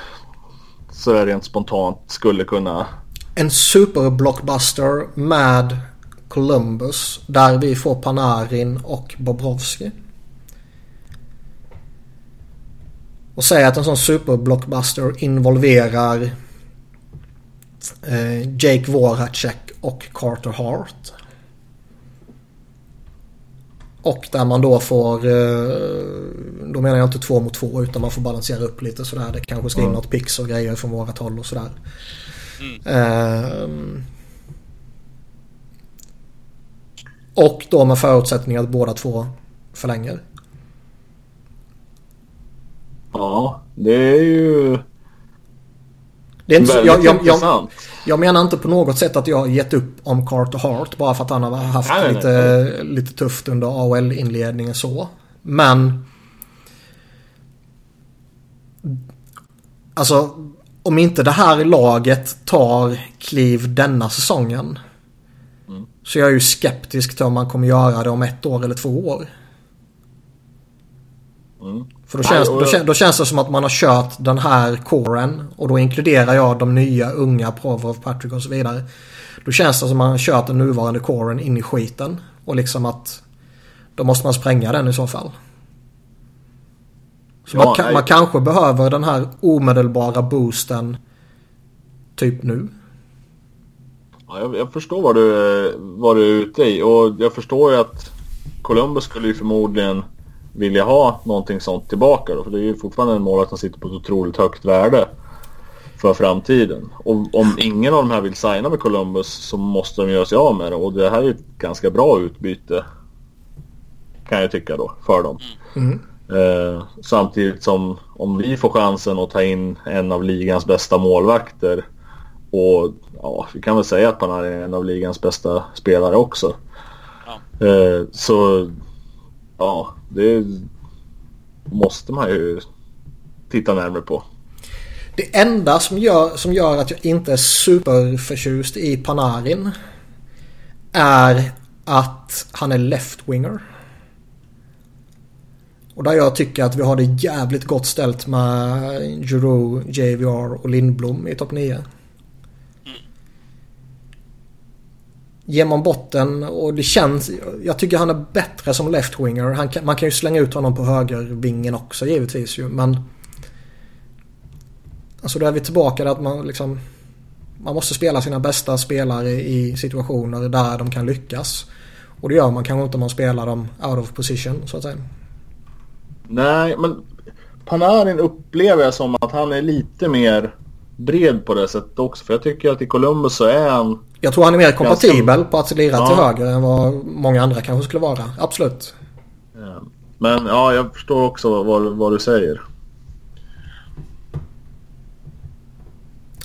så är rent spontant skulle kunna... En superblockbuster med Columbus där vi får Panarin och Bobrovski. Och säga att en sån superblockbuster involverar eh, Jake Voracek och Carter Hart. Och där man då får, eh, då menar jag inte två mot två utan man får balansera upp lite sådär. Det kanske ska in mm. något pix och grejer från vårat håll och sådär. Mm. Um, och då med förutsättning att båda två förlänger. Ja, det är ju det är inte Väldigt jag, jag. Jag, jag, menar inte på något sätt att jag har gett upp om Carter Hart bara för att han har haft nej, lite, nej, nej. lite tufft under AHL-inledningen så. Men... Alltså, om inte det här laget tar kliv denna säsongen. Mm. Så jag är ju skeptisk till om man kommer göra det om ett år eller två år. Mm. För då känns, då, känns, då känns det som att man har kört den här coren och då inkluderar jag de nya unga Provorov, Patrick och så vidare. Då känns det som att man har kört den nuvarande coren in i skiten. Och liksom att då måste man spränga den i så fall. Så ja, man, man, kanske behöver den här omedelbara boosten typ nu. Ja, jag, jag, förstår vad du, vad du är ute i och jag förstår ju att Columbus skulle ju förmodligen vilja ha någonting sånt tillbaka då. För det är ju fortfarande en målvakt som sitter på ett otroligt högt värde för framtiden. Och om ingen av de här vill signa med Columbus så måste de göra sig av med det. Och det här är ett ganska bra utbyte kan jag tycka då för dem. Mm. Eh, samtidigt som om vi får chansen att ta in en av ligans bästa målvakter och ja, vi kan väl säga att han är en av ligans bästa spelare också. Ja. Eh, så ja, det måste man ju titta närmare på. Det enda som gör, som gör att jag inte är superförtjust i Panarin är att han är left-winger. Och där jag tycker att vi har det jävligt gott ställt med Giroud, JVR och Lindblom i topp 9. Ger man botten och det känns... Jag tycker han är bättre som left-winger. man kan ju slänga ut honom på högervingen också givetvis ju men... Alltså då är vi tillbaka där att man liksom... Man måste spela sina bästa spelare i situationer där de kan lyckas. Och det gör man kanske inte om man spelar dem out of position så att säga. Nej, men Panarin upplever jag som att han är lite mer bred på det sättet också. För jag tycker att i Columbus så är han jag tror han är mer kompatibel på att lira ja. till höger än vad många andra kanske skulle vara. Absolut. Ja. Men ja, jag förstår också vad, vad du säger.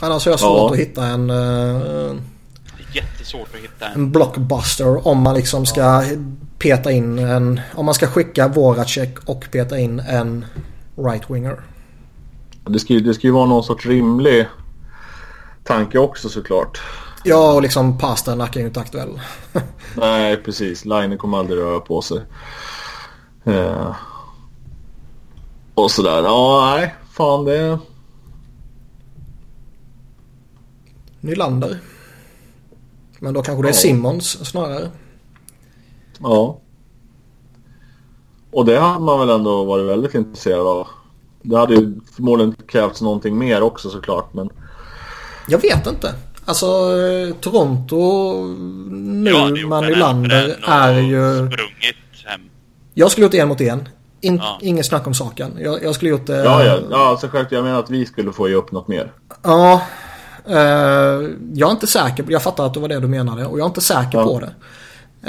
Annars har jag svårt Ja. att hitta en, är jättesvårt att hitta en. en blockbuster om man liksom ska peta in en... Om man ska skicka Voracek och peta in en right-winger. Det ska, det ska ju vara någon sorts rimlig tanke också såklart. Ja, och liksom Pasternak är ju inte aktuell. Nej, precis. Line kommer aldrig röra på sig. Eh. Och sådär. Ja, nej. Fan det... Nylander. Men då kanske det är Ja. Simmons snarare. Ja. Och det hade man väl ändå varit väldigt intresserad av. Det hade ju förmodligen krävts någonting mer också såklart. Men Jag vet inte. Alltså eh, Toronto nu Ja, och är ju... Sprungit hem. Jag skulle gjort en mot en. In, Ja. Inget snack om saken. Jag, jag skulle gjort det... ja, ja. ja alltså självklart. Jag menar att vi skulle få ge upp något mer. Ja. eh, jag är inte säker. på- Jag fattar att det var det du menade. Och jag är inte säker Ja. på det.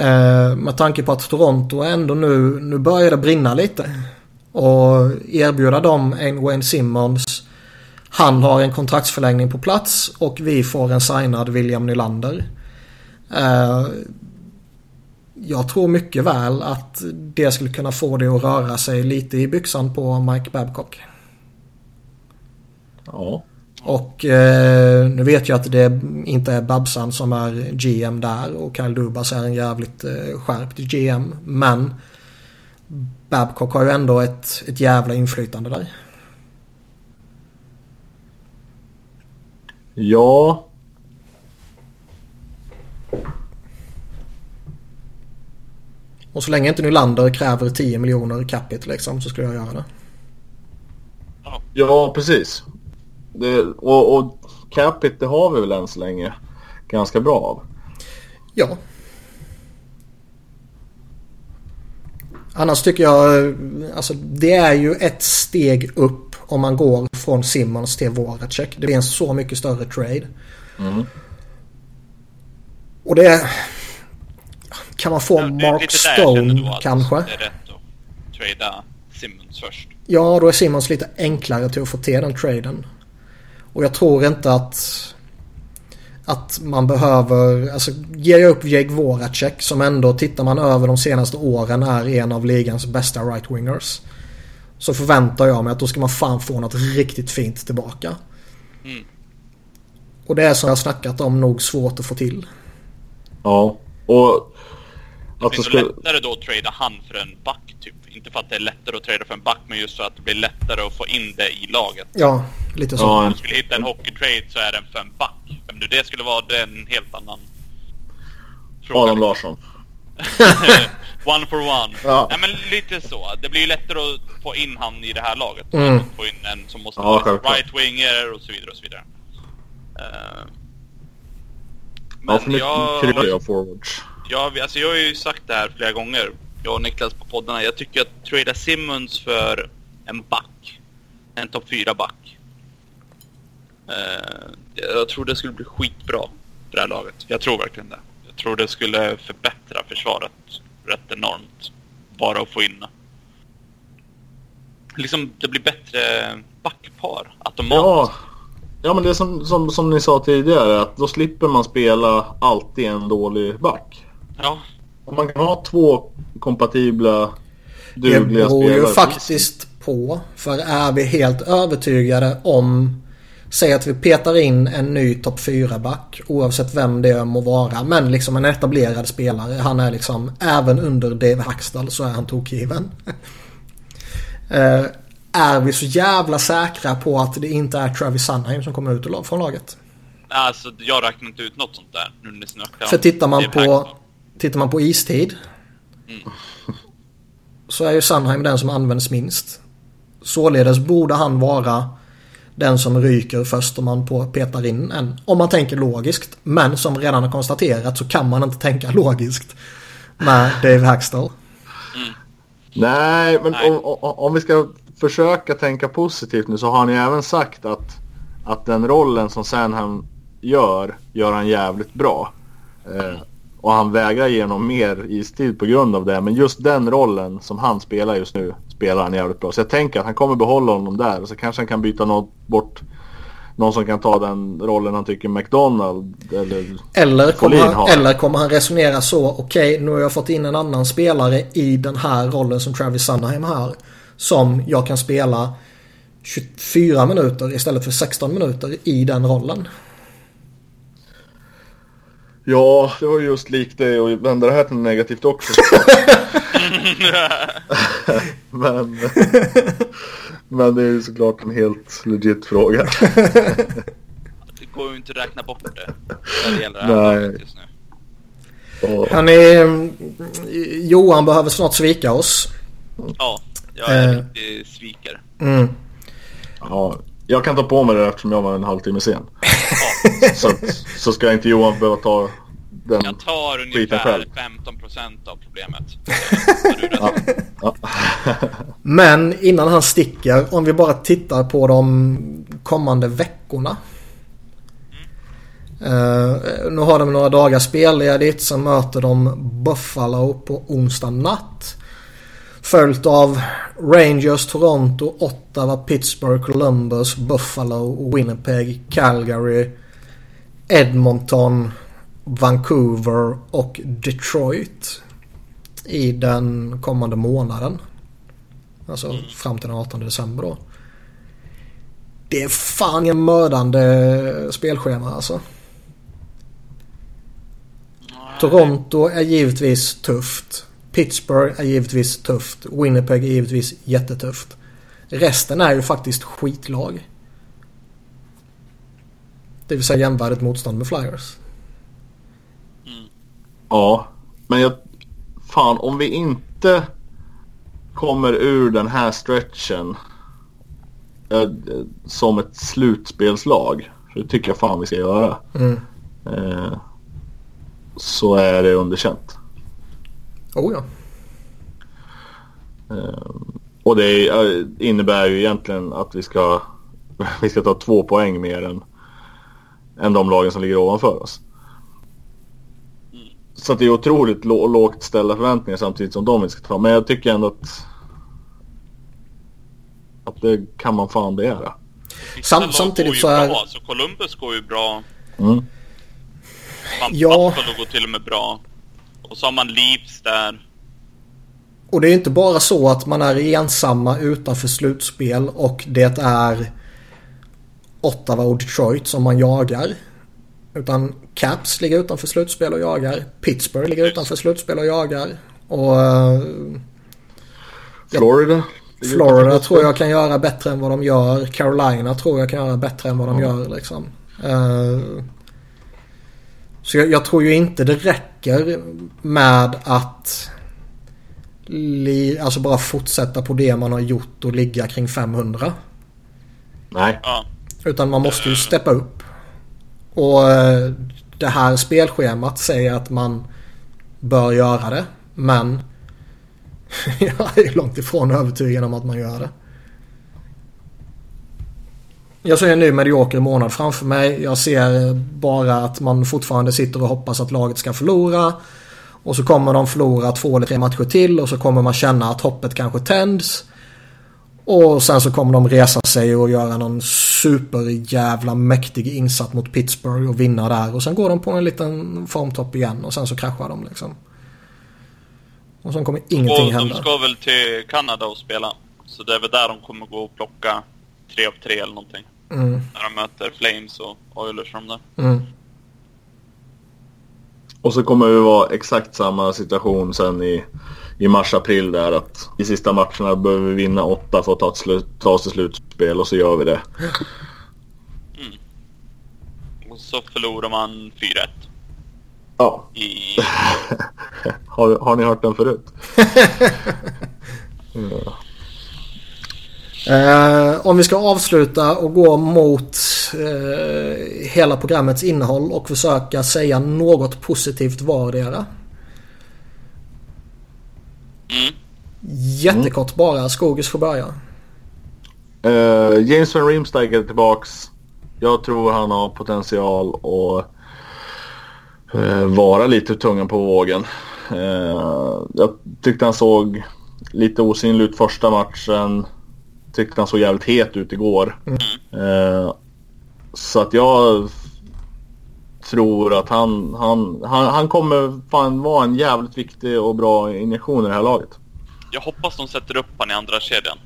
Eh, med tanke på att Toronto ändå nu, nu börjar det brinna lite. Och erbjuda dem en Wayne Simmons. Han har en kontraktsförlängning på plats och vi får en signad William Nylander. Eh, jag tror mycket väl att det skulle kunna få det att röra sig lite i byxan på Mike Babcock. Ja. Och eh, nu vet jag att det inte är Babsan som är GM där och Kyle Dubas är en jävligt eh, skärpt GM. Men Babcock har ju ändå ett, ett jävla inflytande där. Ja. Och så länge inte Nylander kräver 10 miljoner capita liksom så skulle jag göra det. Ja, precis. Det, och, och Capit det har vi väl än så länge ganska bra av. Ja. Annars tycker jag, alltså det är ju ett steg upp om man går från Simmons till Voracek. Det blir en så mycket större trade. Mm. Och det... Kan man få Ja, är Mark Stone kanske? Det är rätt att trada Simmons först. Ja, då är Simmons lite enklare till att få till den traden. Och jag tror inte att... Att man behöver... Alltså ger jag upp Jake Voracek som ändå tittar man över de senaste åren är en av ligans bästa right-wingers. Så förväntar jag mig att då ska man fan få något riktigt fint tillbaka. Mm. Och det är som jag har snackat om nog svårt att få till. Ja. Och... Det Alltså, blir ska, lättare då att trada han för en back typ. Inte för att det är lättare att trada för en back men just för att det blir lättare att få in det i laget. Ja, lite så. Ja, Om du skulle hitta en hockeytrade så är den för en back. Vem nu det skulle vara det en helt annan fråga. Adam Larsson. one for one. Ja. Nej men lite så. Det blir ju lättare att få in han i det här laget. Mm. Att få in en som måste Ja, vara right-winger och så vidare och så vidare. Ja, för men jag, mycket kryddiga forwards. jag, alltså jag har ju sagt det här flera gånger. Jag och Niklas på poddarna. Jag tycker att trada Simmons för en back. En topp 4 back. Eh, jag tror det skulle bli skitbra för det här laget. Jag tror verkligen det. Jag tror det skulle förbättra försvaret rätt enormt. Bara att få in Liksom det blir bättre backpar automatiskt. Ja. Ja men det är som, som, som ni sa tidigare att då slipper man spela alltid en dålig back. ja. Om man kan ha två kompatibla Det dugliga beror spelare. ju på faktiskt på. För är vi helt övertygade om Säg att vi petar in en ny topp 4-back oavsett vem det må vara. Men liksom en etablerad spelare. Han är liksom även under Dave Hackstall så är han tokgiven. Eh, är vi så jävla säkra på att det inte är Travis Sunheim som kommer ut från laget? Alltså jag räknar inte ut något sånt där. Nu när ni snackar För tittar man Dave på, Hackstall. tittar man på istid. Så är ju Sunheim den som används minst. Således borde han vara den som ryker först om man på petar in en. Om man tänker logiskt. Men som redan har konstaterat så kan man inte tänka logiskt. Med Dave Hackstall. Nej, men Nej. Om, om, om vi ska försöka tänka positivt nu så har ni även sagt att, att den rollen som Sanham gör, gör han jävligt bra. Eh, Och han vägrar ge honom mer istid på grund av det. Men just den rollen som han spelar just nu spelar han jävligt bra. Så jag tänker att han kommer behålla honom där. Så kanske han kan byta något bort någon som kan ta den rollen han tycker McDonald eller Eller kommer, han, eller kommer han resonera så, okej okay, nu har jag fått in en annan spelare i den här rollen som Travis Sunheim har. Som jag kan spela 24 minuter istället för 16 minuter i den rollen. Ja, det var just likt det och vända det här till negativt också. men, men det är ju såklart en helt legit fråga. det går ju inte att räkna bort det. När det gäller det här Nej. just nu. Han är, Johan behöver snart svika oss. Ja, jag är en riktig svikare. Mm. Ja, jag kan ta på mig det eftersom jag var en halvtimme sen. Ja. så, så ska inte Johan behöva ta den Jag tar ungefär 15% av problemet. ja. Ja. Men innan han sticker, om vi bara tittar på de kommande veckorna. Uh, nu har de några dagar spelledigt. Sen möter de Buffalo på onsdag natt. Följt av Rangers, Toronto, Ottawa, Pittsburgh, Columbus, Buffalo, Winnipeg, Calgary, Edmonton, Vancouver och Detroit. I den kommande månaden. Alltså mm. fram till den 18 december då. Det är fan en mördande spelschema alltså. Toronto är givetvis tufft. Pittsburgh är givetvis tufft. Winnipeg är givetvis jättetufft. Resten är ju faktiskt skitlag. Det vill säga jämvärdigt motstånd med Flyers. Mm. Ja, men jag... Fan, om vi inte kommer ur den här stretchen eh, som ett slutspelslag. För det tycker jag fan vi ska göra. Mm. Eh, så är det underkänt. Oh ja. Ehm, och det eh, innebär ju egentligen att vi ska, vi ska ta två poäng mer än, än de lagen som ligger ovanför oss. Så det är otroligt lågt ställda förväntningar samtidigt som de vi ska ta. Men jag tycker ändå att, att det kan man fan begära. Sam, samtidigt så är... Bra. Så Columbus går ju bra. Mm. ja. Buffalo går till och med bra. Och så har man Leafs där. Och det är inte bara så att man är ensamma utanför slutspel och det är Ottawa och Detroit som man jagar. Utan Caps ligger utanför slutspel och jagar. Pittsburgh ligger utanför slutspel och jagar. Och... Uh, Florida? Florida tror jag kan göra bättre än vad de gör. Carolina tror jag kan göra bättre än vad de gör liksom. Uh, så jag, jag, tror ju inte det räcker med att li, alltså bara fortsätta på det man har gjort och ligga kring 500. Nej. Utan man måste ju steppa upp. Och eh, det här spelschemat säger att man bör göra det. Men jag är långt ifrån övertygad om att man gör det. Jag ser en ny medioker månad framför mig. Jag ser bara att man fortfarande sitter och hoppas att laget ska förlora. Och så kommer de förlora två eller tre matcher till och så kommer man känna att hoppet kanske tänds. Och sen så kommer de resa sig och göra någon superjävla mäktig insats mot Pittsburgh och vinna där. Och sen går de på en liten formtopp igen och sen så kraschar de liksom. Och sen kommer ingenting och hända. De ska väl till Kanada och spela. Så det är väl där de kommer gå och plocka tre av tre eller någonting. Mm. När de möter Flames och Oilers och de där. Mm. Och så kommer det vara exakt samma situation sen i, i mars-april där att i sista matcherna behöver vi vinna åtta för att ta, slut, ta oss till slutspel och så gör vi det. Mm. Och så förlorar man 4-1. Ja. I... har, har ni hört den förut? ja. Eh, om vi ska avsluta och gå mot eh, hela programmets innehåll och försöka säga något positivt vardera. Mm. Jättekort bara. Skogis får börja. Uh, James van Riemsdijk är tillbaks. Jag tror han har potential att uh, eh, vara lite tungan på vågen. Uh, jag tyckte han såg lite osynlig ut första matchen. Tyckte han såg jävligt het ut igår. Eh, så att jag tror att han, han, han, han kommer fan vara en jävligt viktig och bra injektion i det här laget. Jag hoppas de sätter upp han i andra kedjan.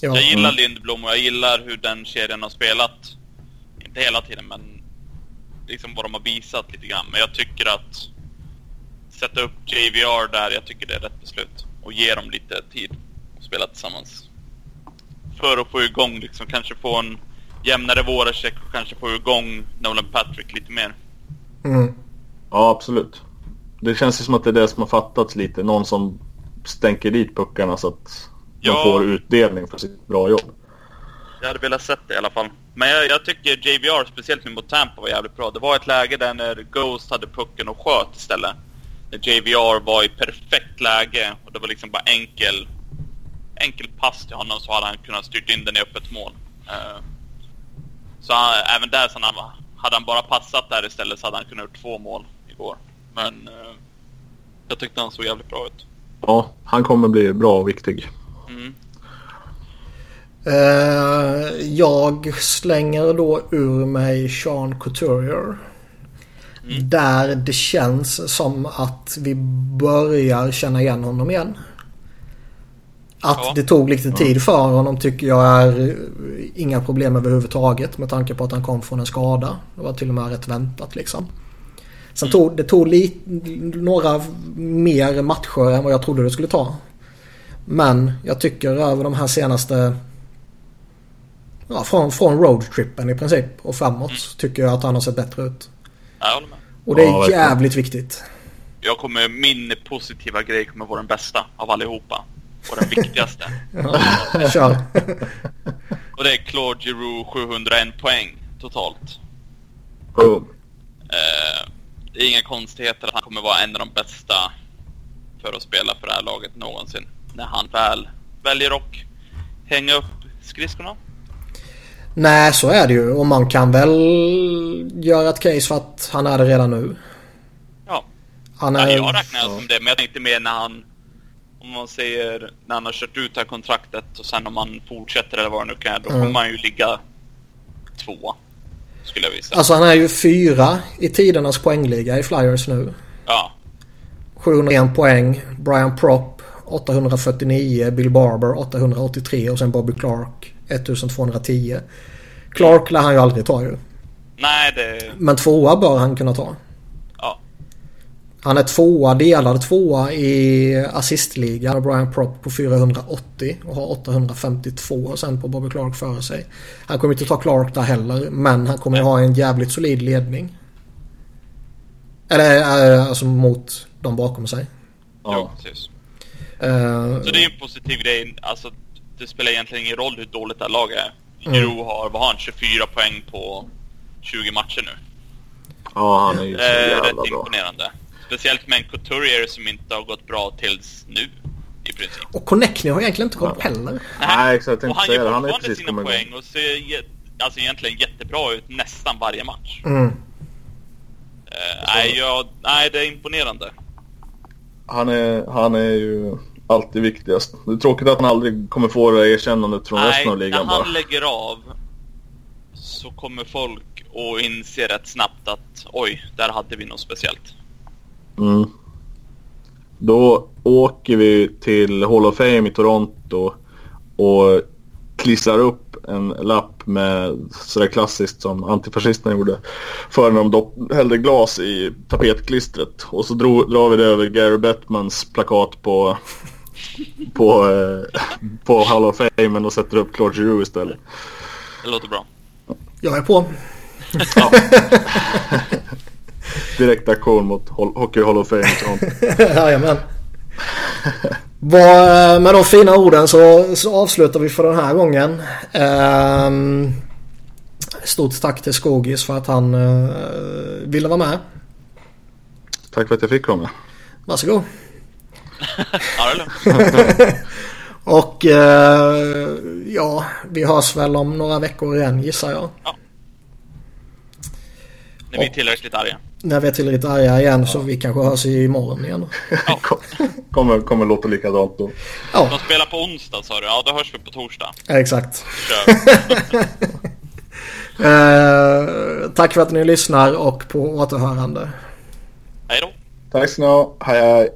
Ja. Jag gillar Lindblom och jag gillar hur den kedjan har spelat. Inte hela tiden, men liksom vad de har visat lite grann. Men jag tycker att sätta upp JVR där, jag tycker det är rätt beslut. Och ge dem lite tid att spela tillsammans. För att få igång liksom, kanske få en jämnare Voracek och kanske få igång Nolan Patrick lite mer. Mm. Ja, absolut. Det känns ju som att det är det som har fattats lite. Någon som stänker dit puckarna så att Ja. man får utdelning för sitt bra jobb. Jag hade velat sett det i alla fall. Men jag, jag tycker JVR, speciellt nu mot Tampa, var jävligt bra. Det var ett läge där när Ghost hade pucken och sköt istället. När JVR var i perfekt läge och det var liksom bara enkel, enkel pass till honom så hade han kunnat styrt in den i öppet mål. Eh, så han, även där så han, hade han bara passat där istället så hade han kunnat gjort två mål igår. Men eh, jag tyckte han såg jävligt bra ut. Ja, han kommer bli bra och viktig. Mm. Eh, jag slänger då ur mig Sean Couturier. Där det känns som att vi börjar känna igen honom igen. Att Ja. det tog lite tid för honom tycker jag är eh, inga problem överhuvudtaget med tanke på att han kom från en skada. Det var till och med rätt väntat liksom. Sen tog det tog li, några mer matcher än vad jag trodde det skulle ta. Men jag tycker över de här senaste... Ja, från, från roadtrippen i princip och framåt tycker jag att han har sett bättre ut. Jag håller med. Och det är Ja, jävligt viktigt. Jag kommer, min positiva grej kommer vara den bästa av allihopa. Och den viktigaste. Kör. och det är Claude Giroux 701 poäng totalt. Boom. Eh, det är inga konstigheter att han kommer vara en av de bästa för att spela för det här laget någonsin. När han väl väljer att hänga upp skridskorna. Nej, så är det ju. Och man kan väl göra ett case för att han är det redan nu. Ja, Han ja är... jag räknar som det. Men jag tänkte mer när han, om man säger, när han har kört ut det här kontraktet och sen om han fortsätter eller vad det nu kan då Mm. kommer han ju ligga två. Skulle jag visa. Alltså han är ju fyra i tidernas poängliga i Flyers nu. Ja, 701 poäng. Brian Propp 849. Bill Barber 883 och sen Bobby Clark 1210. Clark lär han ju aldrig ta ju. nej det... Men tvåa bör han kunna ta. Han är tvåa, delad tvåa i assistligan Brian Propp på 480 och har 852 sen på Bobby Clark före sig. Han kommer inte ta Clark där heller men han kommer ha en jävligt solid ledning. Eller eh, alltså mot de bakom sig. Ja. precis. Eh, Så det är en positiv grej. Alltså, det spelar egentligen ingen roll hur dåligt det här laget är. Mm. Giroux har, vad har han, 24 poäng på 20 matcher nu. ja, han är ju så är jävla rätt bra. imponerande. Speciellt med en Couturier som inte har gått bra tills nu, i princip. Och Connectney har egentligen inte kommit heller. Nej, exakt. Jag och han gör det. Han är fortfarande sina poäng och ser alltså egentligen jättebra ut nästan varje match. Mm. Eh, nej, jag, nej, det är imponerande. Han är, han är ju alltid viktigast. Det är tråkigt att han aldrig kommer få det erkännandet från Nej, resten av när ligan han bara. lägger av så kommer folk att inse rätt snabbt att oj, där hade vi något speciellt. Mm. Då åker vi till Hall of Fame i Toronto och klistrar upp en lapp med sådär klassiskt som antifascisterna gjorde. För när de hällde glas i tapetklistret. Och så dro, drar vi det över Gary Bettmans plakat på, på, eh, på Hall of Fame och sätter upp Claude Giroux istället. Det låter bra. Jag är på. Ja. Direkt aktion mot Hockey Hall of Fame. Jajamän. Vad- Med de fina orden så, så avslutar vi för den här gången. Ehm, stort tack till Skogis för att han uh, ville vara med. Tack för att jag fick komma. Varsågod. Ja, det är. Och eh, ja, vi hörs väl om några veckor igen gissar jag. När vi är tillräckligt arga. När vi är tillräckligt arga igen så vi kanske hörs imorgon igen. Ja. kommer, kommer låta likadant då. Ja, De spelar på onsdag sa du. Ja, då hörs vi på torsdag. exakt. Eh, tack för att ni lyssnar och på återhörande. Hej då. Tack ska ni ha. Hej hej.